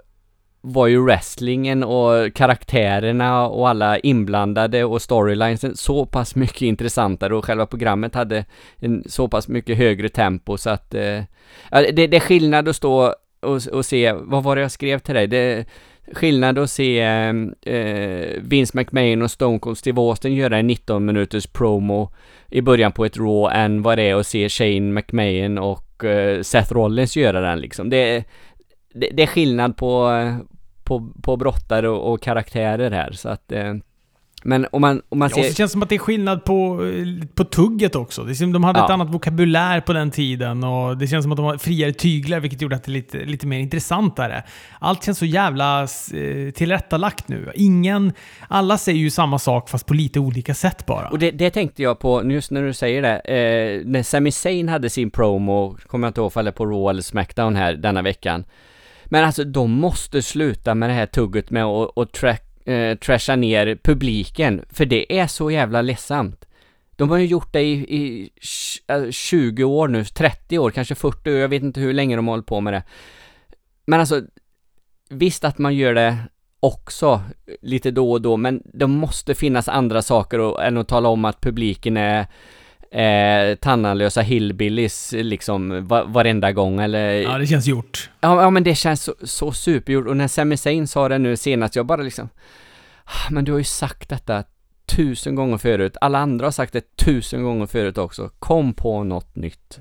B: var ju wrestlingen och karaktärerna och alla inblandade och storylinesen så pass mycket intressantare och själva programmet hade en så pass mycket högre tempo så att eh, det, det är skillnad att stå och, och se, vad var det jag skrev till dig? Det, skillnad att se eh, eh, Vince McMahon och Stone Cold Steve Austin göra en 19 minuters promo i början på ett Raw än vad det är att se Shane McMahon och eh, Seth Rollins göra den liksom. Det, det, det är skillnad på, på, på brottare och, och karaktärer här så att eh, men om man, om man
A: ser... Ja, det känns som att det är skillnad på, på tugget också. Det som de hade ja. ett annat vokabulär på den tiden och det känns som att de har friare tyglar vilket gjorde att det är lite, lite mer intressantare. Allt känns så jävla eh, tillrättalagt nu. Ingen... Alla säger ju samma sak fast på lite olika sätt bara.
B: Och det, det tänkte jag på just när du säger det. Eh, när Sami Zayn hade sin promo, kommer jag inte ihåg om det på Raw eller Smackdown här denna veckan. Men alltså de måste sluta med det här tugget med att track eh, trasha ner publiken, för det är så jävla ledsamt. De har ju gjort det i, i 20 eh, år nu, 30 år, kanske 40 år, jag vet inte hur länge de har hållit på med det. Men alltså, visst att man gör det också lite då och då, men det måste finnas andra saker och, än att tala om att publiken är eh, tandlösa hillbillies liksom va varenda gång eller...
A: Ja, det känns gjort.
B: Ja, ja men det känns så, så supergjort och när Sami Zayn sa det nu senast, jag bara liksom... Ah, men du har ju sagt detta tusen gånger förut. Alla andra har sagt det tusen gånger förut också. Kom på något nytt.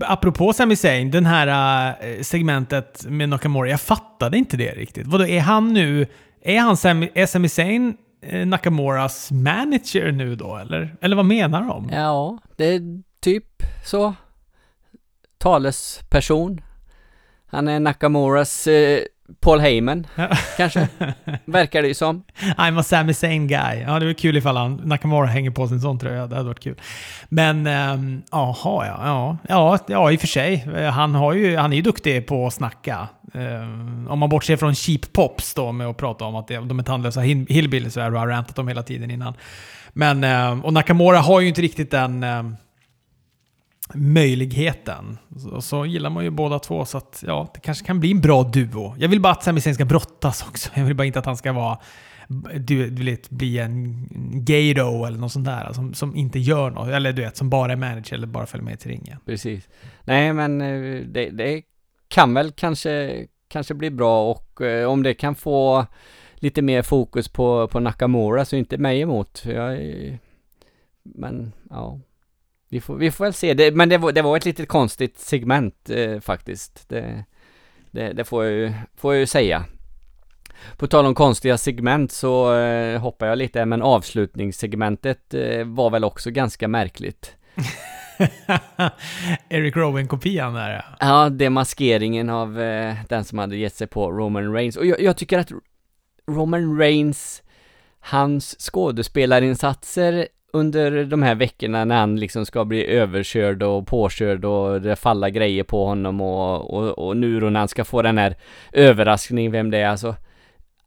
A: Apropå Sami Zayn, den här äh, segmentet med Nakamura, jag fattade inte det riktigt. Vadå, är han nu... Är han Sami, är Sami Zayn eh, Nakamuras manager nu då, eller? Eller vad menar de?
B: Ja, det är typ så. Talesperson. Han är Nakamuras eh, Paul Heyman, kanske. (laughs) Verkar det ju som.
A: I'm a Sami Zayn guy. Ja, det var kul ifall han, Nakamura hänger på sin sån tröja. Det hade varit kul. Men, jaha, ja, ja. Ja, ja, i och för sig. Eh, Han, har ju, han är ju duktig på att snacka. Um, om man bortser från cheap pops då med att prata om att de är tandlösa hillbillies, så här, och har rantat om hela tiden innan. Men, um, och Nakamura har ju inte riktigt den um, möjligheten. Så, så gillar man ju båda två, så att ja, det kanske kan bli en bra duo. Jag vill bara att Sami Zayn ska brottas också. Jag vill bara inte att han ska vara du, du vet, bli en gaydo eller något sånt där som, som inte gör något. Eller du vet, som bara är manager eller bara följer med till ringen.
B: Precis. Nej, men det, det kan väl kanske, kanske bli bra och eh, om det kan få lite mer fokus på, på Nakamura så inte mig emot. Jag, är- men ja, vi får, vi får väl se. Det, men det var, det var ett litet konstigt segment eh, faktiskt. Det, det, det får, jag ju, får jag ju säga. På tal om konstiga segment så eh, hoppar jag lite, men avslutningssegmentet eh, var väl också ganska märkligt. (laughs) (laughs)
A: Eric Rowan-kopian där ja.
B: Ja, maskeringen av eh, den som hade gett sig på Roman Reigns. Och jag, jag tycker att Roman Reigns, hans skådespelarinsatser under de här veckorna när han liksom ska bli överkörd och påkörd och det faller grejer på honom och, och, och nu då när han ska få den här överraskningen vem det är alltså.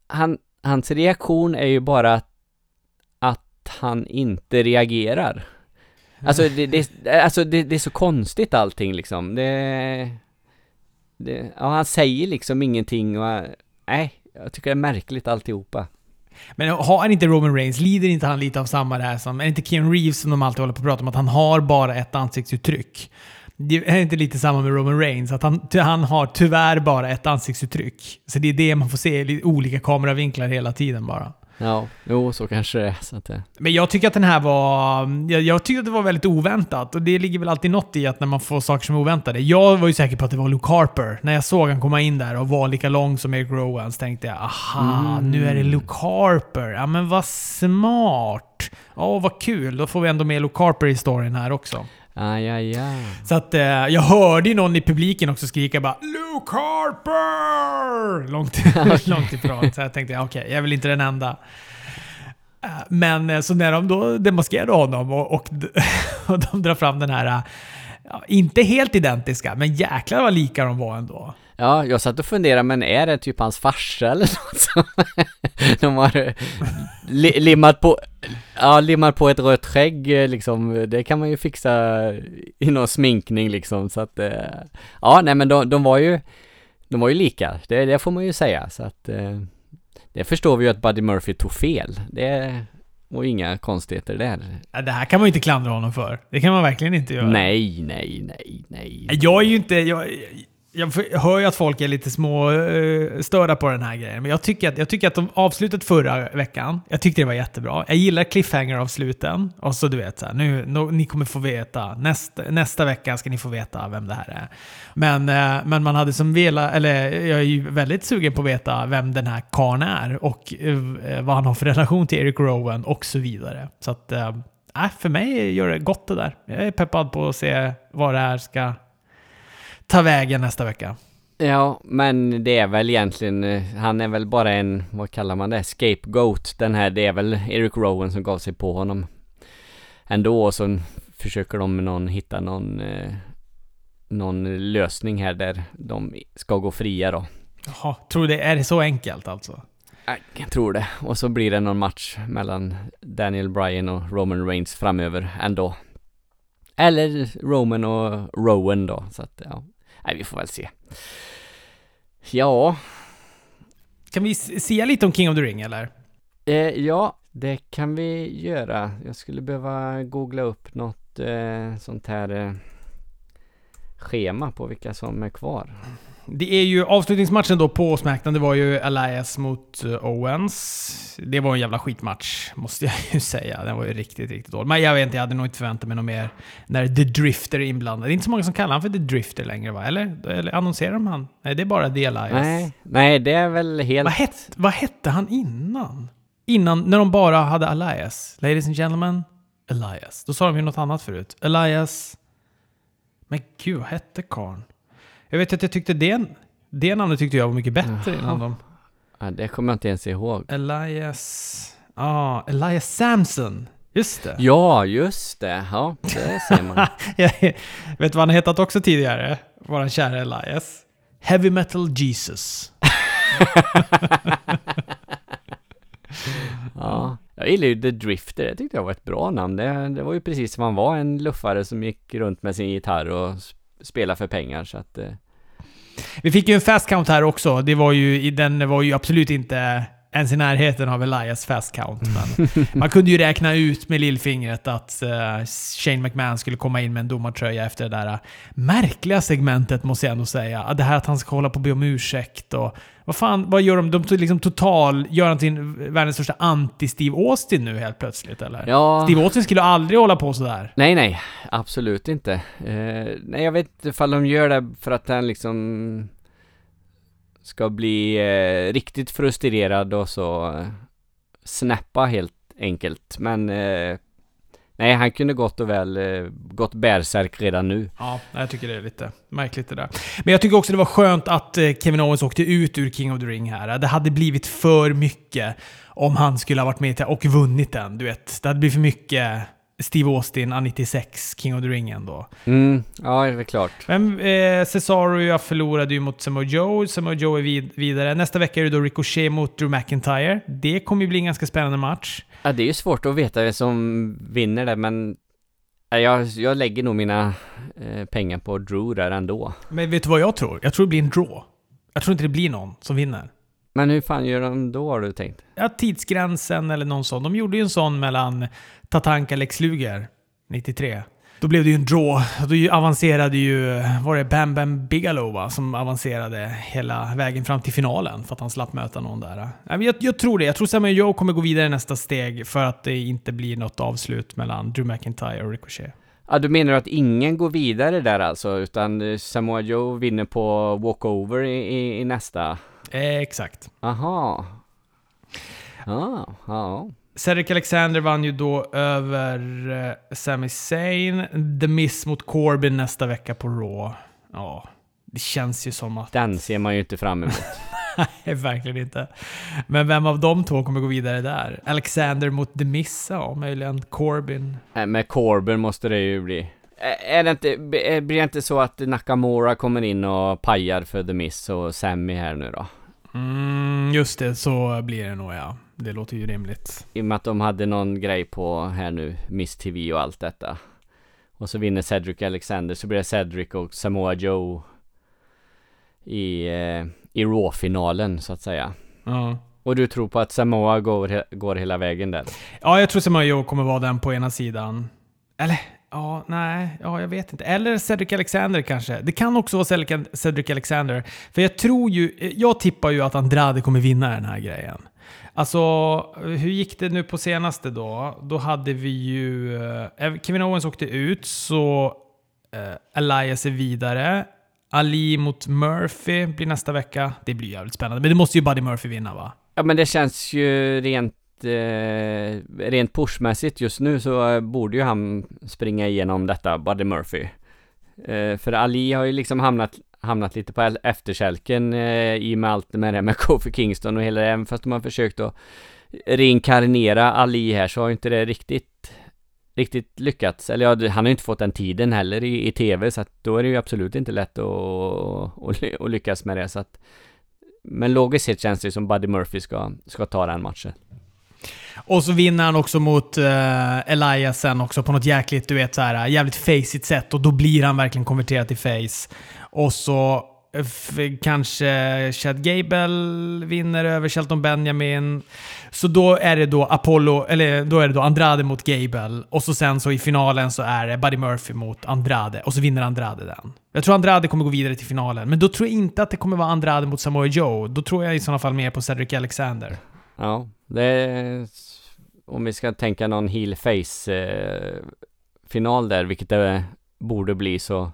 B: Han, hans reaktion är ju bara att, att han inte reagerar. Alltså, det, det, alltså det, det är så konstigt allting liksom. Det, det, ja, han säger liksom ingenting och nej, jag tycker det är märkligt alltihopa.
A: Men har han inte Roman Reigns, lider inte han lite av samma där som... Är det inte Keanu Reeves som de alltid håller på att prata om att han har bara ett ansiktsuttryck? Det är inte lite samma med Roman Reigns, att han, han har tyvärr bara ett ansiktsuttryck. Så det är det man får se i olika kameravinklar hela tiden bara.
B: Ja, jo, så kanske det är. Så att det,
A: Men jag tycker att den här var... Jag, jag tycker att det var väldigt oväntat. Och det ligger väl alltid något i att när man får saker som är oväntade. Jag var ju säker på att det var Luke Harper. När jag såg han komma in där och var lika lång som Eric Rowan så tänkte jag aha,
B: Mm.
A: nu är det Luke Harper. Ja men vad smart. Ja, vad kul. Då får vi ändå med Luke Harper i storyn här också.
B: Aj, aj, aj.
A: Så att eh, jag hörde ju någon i publiken också skrika bara Luke Harper! Långt, (laughs) (laughs) långt ifrån. Så jag tänkte, ja, okej, jag är väl inte den enda. Eh, Men eh, så när de då demaskerade honom och, och, (laughs) och de drar fram den här, eh, ja, inte helt identiska, men jäklar vad lika de var ändå.
B: Ja, jag satt och funderade, men är det typ hans farsa eller något som (laughs) de har li, limmat på, ja, limmat på ett rött skägg liksom, det kan man ju fixa i någon sminkning liksom, så att, eh, ja, nej men de, de var ju, de var ju lika, det, det får man ju säga, så att, eh, det förstår vi ju att Buddy Murphy tog fel, det var inga konstigheter där.
A: Det här kan man ju inte klandra honom för. Det kan man verkligen inte göra.
B: Nej, nej, nej, nej.
A: Jag är ju inte... Jag, jag hör ju att folk är lite små uh, störda på den här grejen, men jag tycker, att, jag tycker att de avslutet förra veckan, jag tyckte det var jättebra. Jag gillar cliffhanger-avsluten. Och så du vet, så här, nu, no, ni kommer få veta, nästa, nästa vecka ska ni få veta vem det här är. Men, uh, men man hade som velat, eller jag är ju väldigt sugen på att veta vem den här karln är och uh, vad han har för relation till Eric Rowan och så vidare. Så att, äh, för mig gör det gott det där. Jag är peppad på att se vad det här ska ta vägen nästa vecka.
B: Ja, men det är väl egentligen, eh, han är väl bara en, vad kallar man det, scapegoat. Den här, det är väl Eric Rowan som gav sig på honom. Ändå, och så försöker de någon, hitta någon, eh, någon lösning här där de ska gå fria då.
A: Jaha, tror det är det så enkelt alltså?
B: Jag tror det. Och så blir det någon match mellan Daniel Bryan och Roman Reigns framöver ändå. Eller Roman och Rowan då, så att ja. Nej, vi får väl se. Ja,
A: Kan vi s- se lite om King of the Ring eller?
B: Eh, ja, det kan vi göra. Jag skulle behöva googla upp något eh, sånt här. Eh. schema på vilka som är kvar.
A: Det är ju avslutningsmatchen då på Smackdown, det var ju Elias mot uh, Owens. Det var en jävla skitmatch, måste jag ju (laughs) säga. Den var ju riktigt, riktigt dålig. Men jag vet inte, jag hade nog inte förväntat mig något mer när The Drifter är inblandad. Det är inte så många som kallar honom för The Drifter längre va? Eller, eller annonserar de han? Nej, det är bara The Elias.
B: Nej, nej det är väl helt...
A: Vad, het, vad hette han innan? Innan, när de bara hade Elias. Ladies and gentlemen, Elias. Då sa de ju något annat förut. Elias... Men gud, vad hette karln? Jag vet att jag tyckte det, det namnet tyckte jag var mycket bättre
B: Jaha.
A: innan de...
B: Ja, det kommer jag inte ens ihåg.
A: Elias... Ja, ah, Elias Samson. Just det.
B: Ja, just det. Ja, det ser man. (laughs)
A: Jag vet vad han hetat också tidigare? Våran kära Elias. Heavy Metal Jesus. (laughs)
B: ja. Jag gillar ju The Drifter, det tyckte jag var ett bra namn. Det, det var ju precis som han var, en luffare som gick runt med sin gitarr och spela för pengar. Så att, eh,
A: Vi fick ju en fast count här också. Det var ju, den var ju absolut inte ens i närheten av Elias fast count. Men man kunde ju räkna ut med lillfingret att uh, Shane McMahon skulle komma in med en domartröja efter det där uh, märkliga segmentet, måste jag ändå säga. Det här att han ska hålla på och be om ursäkt och... Vad fan, vad gör de? De liksom total... Gör han till världens största anti-Steve Austin nu helt plötsligt, eller?
B: ja,
A: Steve Austin skulle aldrig hålla på sådär.
B: nej, nej, absolut inte. Eh, nej, jag vet inte ifall de gör det för att han liksom ska bli eh, riktigt frustrerad och så eh, snappa helt enkelt. Men eh, nej, han kunde gott och väl eh, gått bärsärk redan nu.
A: Ja, jag tycker det är lite märkligt det där. Men jag tycker också det var skönt att eh, Kevin Owens åkte ut ur King of the Ring här. Det hade blivit för mycket om han skulle ha varit med och vunnit den. Du vet, det hade blivit för mycket Steve Austin, A96, King of the Ring ändå.
B: Mm, ja, det är klart.
A: Men eh, Cesaro jag förlorade ju mot Samoa Joe. Samoa Joe är vid vidare. Nästa vecka är det då Ricochet mot Drew McIntyre. Det kommer ju bli en ganska spännande match.
B: Ja, det är ju svårt att veta vem som vinner det, men ja, jag, jag lägger nog mina eh, pengar på Drew där ändå.
A: Men vet du vad jag tror? Jag tror det blir en draw. Jag tror inte det blir någon som vinner.
B: Men hur fan gör de då har du tänkt?
A: Ja, tidsgränsen eller någon sån. De gjorde ju en sån mellan Tatanka Lex Luger 93. Då blev det ju en draw. Då avancerade ju, var det Bam Bam Bigelow va? Som avancerade hela vägen fram till finalen för att han slapp möta någon där. Jag, jag tror det. Jag tror Samuel Joe kommer gå vidare nästa steg för att det inte blir något avslut mellan Drew McIntyre och Ricochet.
B: Ja, du menar att ingen går vidare där alltså, utan Samoa Joe vinner på walkover i, i, i nästa?
A: Eh, exakt.
B: Aha. Ja, ja.
A: Cedric Alexander vann ju då över eh, Sami Zayn. The Miss mot Corbin nästa vecka på Raw. Ja, det känns ju som att...
B: Den ser man ju inte fram emot. (laughs)
A: Nej, verkligen inte. Men vem av de två kommer gå vidare där? Alexander mot The Miss? Ja, möjligen Corbin.
B: Nej, Med Corbin måste det ju bli. Är det inte, b- blir det inte så att Nakamura kommer in och pajar för The Miss och Sammy här nu då?
A: Mm, just det, så blir det nog ja. Det låter ju rimligt.
B: I och med att de hade någon grej på här nu, Miss TV och allt detta. Och så vinner Cedric Alexander, så blir det Cedric och Samoa Joe i, eh, i Raw-finalen så att säga.
A: Ja.
B: Och du tror på att Samoa går, går hela vägen där?
A: Ja, jag tror Samoa Joe kommer vara den på ena sidan. Eller, ja, nej, ja, jag vet inte. Eller Cedric Alexander kanske. Det kan också vara Cedric Alexander. För jag tror ju, jag tippar ju att Andrade kommer vinna den här grejen. Alltså, hur gick det nu på senaste då? Då hade vi ju... eh, Kevin Owens åkte ut, så eh, Elias är vidare. Ali mot Murphy blir nästa vecka. Det blir jävligt spännande. Men det måste ju Buddy Murphy vinna va?
B: Ja men det känns ju rent eh, rent pushmässigt just nu så eh, borde ju han springa igenom detta, Buddy Murphy. Eh, för Ali har ju liksom hamnat, hamnat lite på efterkälken eh, i och med allt med det med (laughs) Kofi Kingston och hela det, även fast de har försökt att reinkarnera Ali här så har ju inte det riktigt riktigt lyckats. Eller ja, han har ju inte fått den tiden heller i, i tv så att då är det ju absolut inte lätt att, att, att lyckas med det så att men logiskt sett känns det som Buddy Murphy ska, ska ta den matchen.
A: Och så vinner han också mot uh, Elias sen också på något jäkligt, du vet så här, jävligt faceigt sätt. Och då blir han verkligen konverterad till face. Och så eh, F- kanske Chad Gable vinner över Shelton Benjamin. Så då är det då Apollo, eller då är det då Andrade mot Gable. Och så sen så i finalen så är det Buddy Murphy mot Andrade. Och så vinner Andrade den. Jag tror Andrade kommer gå vidare till finalen. Men då tror jag inte att det kommer vara Andrade mot Samoa Joe. Då tror jag i sådana fall mer på Cedric Alexander.
B: Ja, det är, om vi ska tänka någon heel face eh, final där, vilket det borde bli så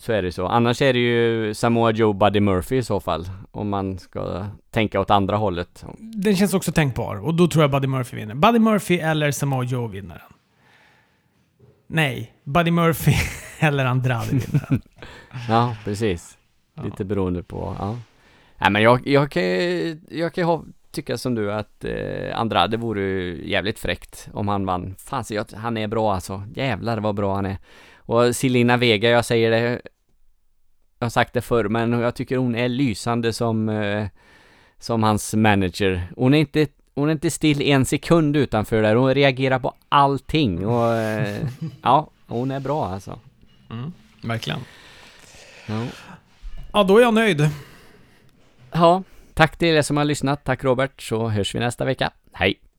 B: så är det så. Annars är det ju Samoa Joe Buddy Murphy i så fall. Om man ska tänka åt andra hållet.
A: Den känns också tänkbar. Och då tror jag Buddy Murphy vinner. Buddy Murphy eller Samoa Joe vinner den. Nej, Buddy Murphy (laughs) eller Andrade vinner den. (laughs)
B: Ja, precis. Lite beroende på, ja. Nej men jag, jag kan jag kan ha, tycka som du att eh, Andrade vore jävligt fräckt om han vann. Fan, så jag, han är bra alltså. Jävlar vad bra han är. Och Selina Vega, jag säger det, jag har sagt det förr, men jag tycker hon är lysande som, eh, som hans manager. Hon är inte hon är inte still en sekund utanför där, hon reagerar på allting och eh, ja, hon är bra alltså.
A: Mm, verkligen.
B: Ja.
A: Ja, då är jag nöjd.
B: Ja, tack till er som har lyssnat. Tack Robert, så hörs vi nästa vecka. Hej!